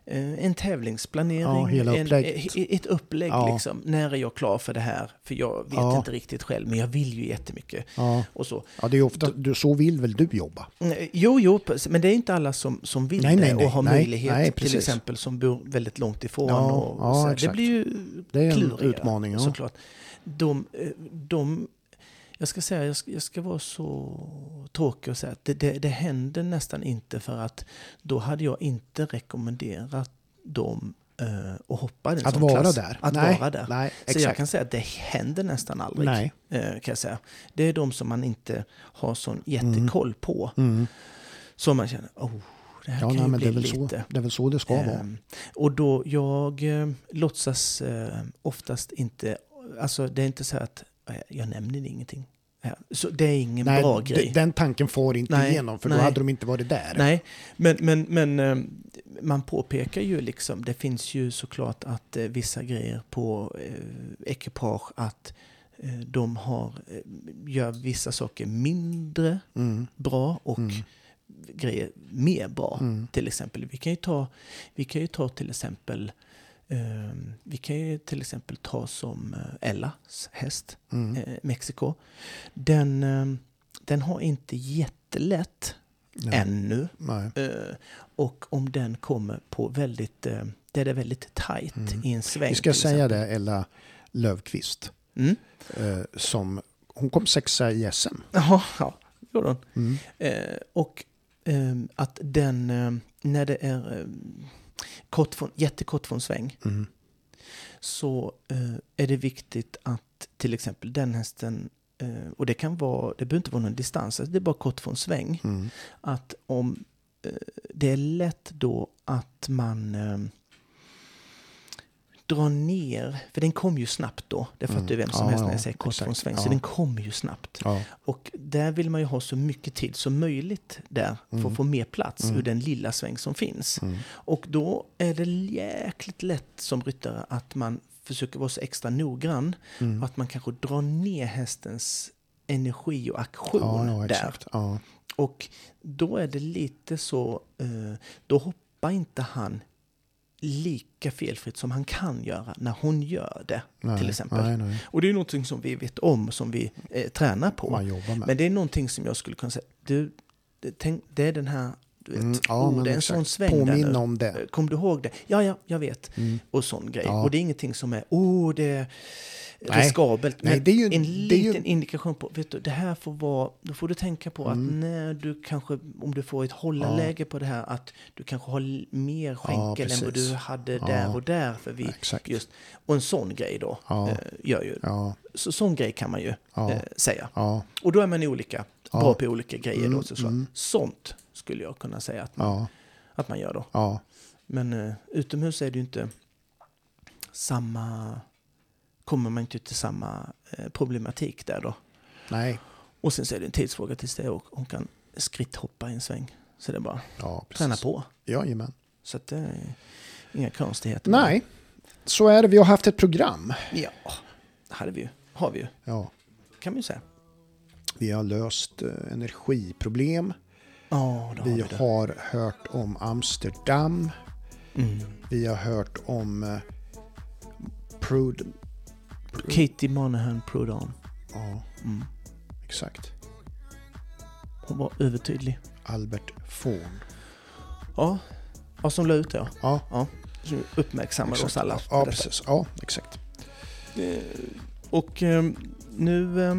en tävlingsplanering, Ja, en, eh, ett upplägg Ja. liksom. När är jag klar för det här? För jag vet Ja. inte riktigt själv, men jag vill ju jättemycket. ja. Och så. ja, det är ofta, du, så vill väl du jobba? Mm, Jo, jo, men det är inte alla som, som vill Nej, det nej, nej. och har möjlighet, till exempel, som bor väldigt långt ifrån. Och, ja, så det blir ju Det är en klurigare, utmaning, såklart. De, eh, de, jag ska säga, jag ska, jag ska vara så tråkig och säga att det, det, det händer nästan inte för att då hade jag inte rekommenderat dem eh, att hoppa den Att som vara klass. där? Att nej, vara där. Nej, Så jag kan säga att det händer nästan aldrig. Nej. Eh, kan jag säga. Det är de som man inte har sån jättekoll på. Mm. Som man känner, oh, det här Ja, kan nej, ju men det bli är, väl så, lite. det är väl så det ska vara. Ehm, och då, jag eh, låtsas eh, oftast inte, alltså det är inte så att eh, jag nämner ingenting. Så det är ingen Nej, bra grej. den tanken får inte Nej, igenom, för då nej. hade de inte varit där. Nej, men, men, men eh, man påpekar ju liksom, det finns ju såklart att eh, vissa grejer på eh, ekipage att de har, gör vissa saker mindre Mm, bra och Mm. grejer mer bra. mm, Till exempel, vi kan ju ta, vi kan ju ta till exempel vi kan ju till exempel ta som eh, Ellas häst, mm. eh, Mexiko. Den, eh, den har inte jättelätt Nej, ännu. nej. Eh, och om den kommer på väldigt, där det är väldigt tajt Mm. i en sväng. Vi ska säga exempel. det, Ella Lövqvist, Mm. som hon kom sexa i SM. Jaha, ja, gjorde hon. Mm. Och ehm, att den, när det är kort från, jättekort från sväng, Mm. så eh, är det viktigt att till exempel den hästen, eh, och det kan vara, det behöver inte vara någon distans, alltså det är bara kort från sväng, Mm. att om eh, det är lätt då att man drar ner, för den kommer ju snabbt då, det fattar Mm. ju vem som Ja, helst när ja, jag säger kort exakt. från sväng, så den kommer ju snabbt. Ja. Och där vill man ju ha så mycket tid som möjligt där för Mm. att få mer plats Mm. ur den lilla sväng som finns. Mm. Och då är det jäkligt lätt som ryttare att man försöker vara så extra noggrann Mm. att man kanske drar ner hästens energi och aktion Ja, där. Och då är det lite så, eh, då hoppar inte han lika felfritt som han kan göra när hon gör det, Nej, till exempel. Nej, nej. Och det är någonting som vi vet om, som vi eh, tränar på. Men det är någonting som jag skulle kunna säga, du, tänk, det är den här, du vet, Mm, ja, oh, det är en sån sväng där nu. om det. Eh, Kommer du ihåg det? Ja, ja, jag vet. Mm. Och sån grej. Ja. Och det är ingenting som är, oh, det är Nej. riskabelt. Nej, Men det är ju- en är ju- liten indikation på, vet du, det här får vara, då får du tänka på att Mm. när du kanske, om du får ett hållarläge på det här, att du kanske har mer skänkel än vad du hade Ja. där och där. För vi, Exakt. just, och en sån grej då, Ja. eh, gör ju, Ja, så, sån grej kan man ju Ja. eh, säga. ja, Och då är man olika, Ja. bra på olika grejer Mm, då. Så, så. mm. Sånt skulle jag kunna säga att man, ja, att man gör då. ja. Men eh, utomhus är det ju inte samma... Kommer man inte till samma eh, problematik där då. Nej. Och sen så är det en tidsfråga tills det och hon kan skritthoppa i en sväng. Så det är bara Ja, precis. träna på. Jajamän. Så det är inga konstigheter. Nej, så är det. Vi har haft ett program. Ja, det hade vi ju. Har vi ju. Ja, Kan man ju säga. vi har löst eh, energiproblem. Ja, det har Vi vi har hört om Amsterdam. Mm. Vi har hört om eh, Prud... Katie Monahan Prodan. Ja, Mm. exakt. Hon var övertydlig. Albert Forn. Ja, ja som la ut det ja. Ja. Så uppmärksammar exakt. oss alla Ja, precis. Ja, exakt. Eh, Och eh, nu eh,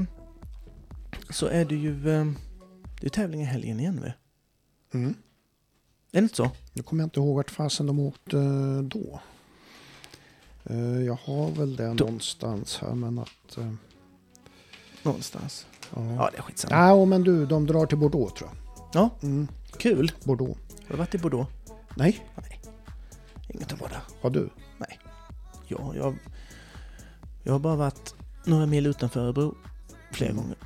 så är det ju eh, det är tävling i helgen igen. Va? Mm. Är det inte så? Nu kommer jag inte ihåg vart fasen de åkte eh, då. Eh, Jag har väl det Då- någonstans här, men att... eh, Någonstans. Ja, Ja, det är skitsamma. ja men du, de drar till Bordeaux tror jag. Ja, Mm, kul. Bordeaux. Har du varit i Bordeaux? Nej, Nej. Inget vara där. har du? Ja, jag, jag har bara varit några mil utanför Örebro flera Mm. gånger.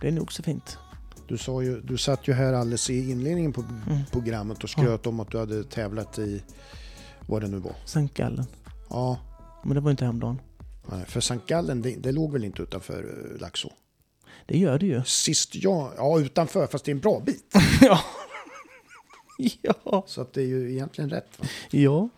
Det är nog så fint. Du, sa ju, du satt ju här alldeles i inledningen på Mm. programmet och skröt om att du hade tävlat i vad det nu var. Sankt Gallen. Ja, Men det var inte häromdagen. nej, för Sankt Gallen, det, det låg väl inte utanför eh, Laxå? Det gör det ju. Sist jag, ja utanför, fast det är en bra bit. ja. ja. Så att det är ju egentligen rätt. Va? Ja.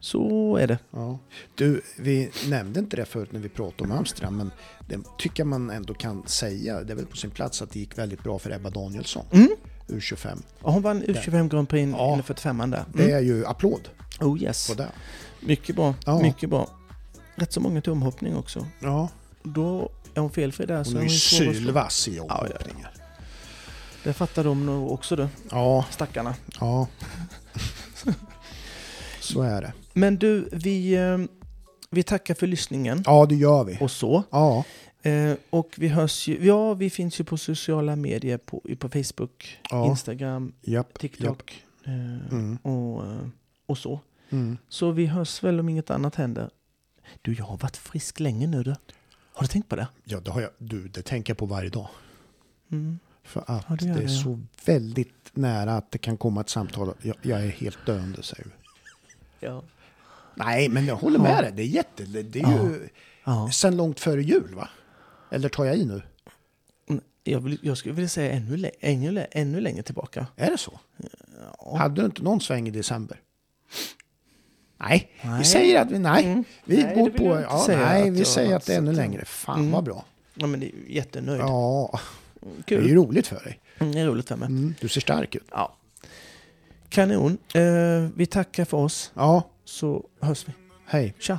Så är det. Ja. Du, vi nämnde inte det förut när vi pratade om Amsterdam, men det tycker man ändå kan säga, det är väl på sin plats att det gick väldigt bra för Ebba Danielsson, Mm. U25. Ja, hon vann U25 Grand Prix Ja. ja. 45 där. Det Mm. är ju applåd Oh yes. på det. Mycket bra. Ja. Mycket bra. Rätt så många till omhoppning också. Ja, Då är hon felfri där. så hon är ju sylvass i Ja, ja, omhoppningar. Det fattar de nog också då, Ja, stackarna. ja. Så är det. Men du, vi, eh, vi tackar för lyssningen Ja, det gör vi. och så. Ja, Eh, och vi hörs ju, ja vi finns ju på sociala medier på, på Facebook, Ja. Instagram, Japp, japp. TikTok eh, Mm. och, eh, och så. Mm. Så vi hörs väl om inget annat händer. Du, jag har varit frisk länge nu du. Har du tänkt på det? Ja, det har jag. Du, det tänker jag på varje dag. Mm. För att Ja, det det är det, ja. så väldigt nära att det kan komma ett samtal. Jag, jag är helt döende, säger du. Ja. Nej, men jag håller med dig. Det är jätte... Det det är ju ja. sen långt före jul, va? Eller tar jag i nu? Mm, Jag, vill, jag skulle vilja säga ännu, ännu, ännu längre tillbaka. Är det så? Ja. Hade du inte någon sväng i december? Nej, Nej. vi säger att vi... Nej, Mm. vi Nej, går på... Ja, säga nej, vi jag säger att det är ännu längre. Fan, Mm. vad bra. ja men det är jättenöjd. Ja, det är ju Kul. roligt för dig. Mm, Det är roligt för mig. Mm, du ser stark ut. Ja. Kanon. Eh, vi tackar för oss Ja, så hörs vi. hej. Tja!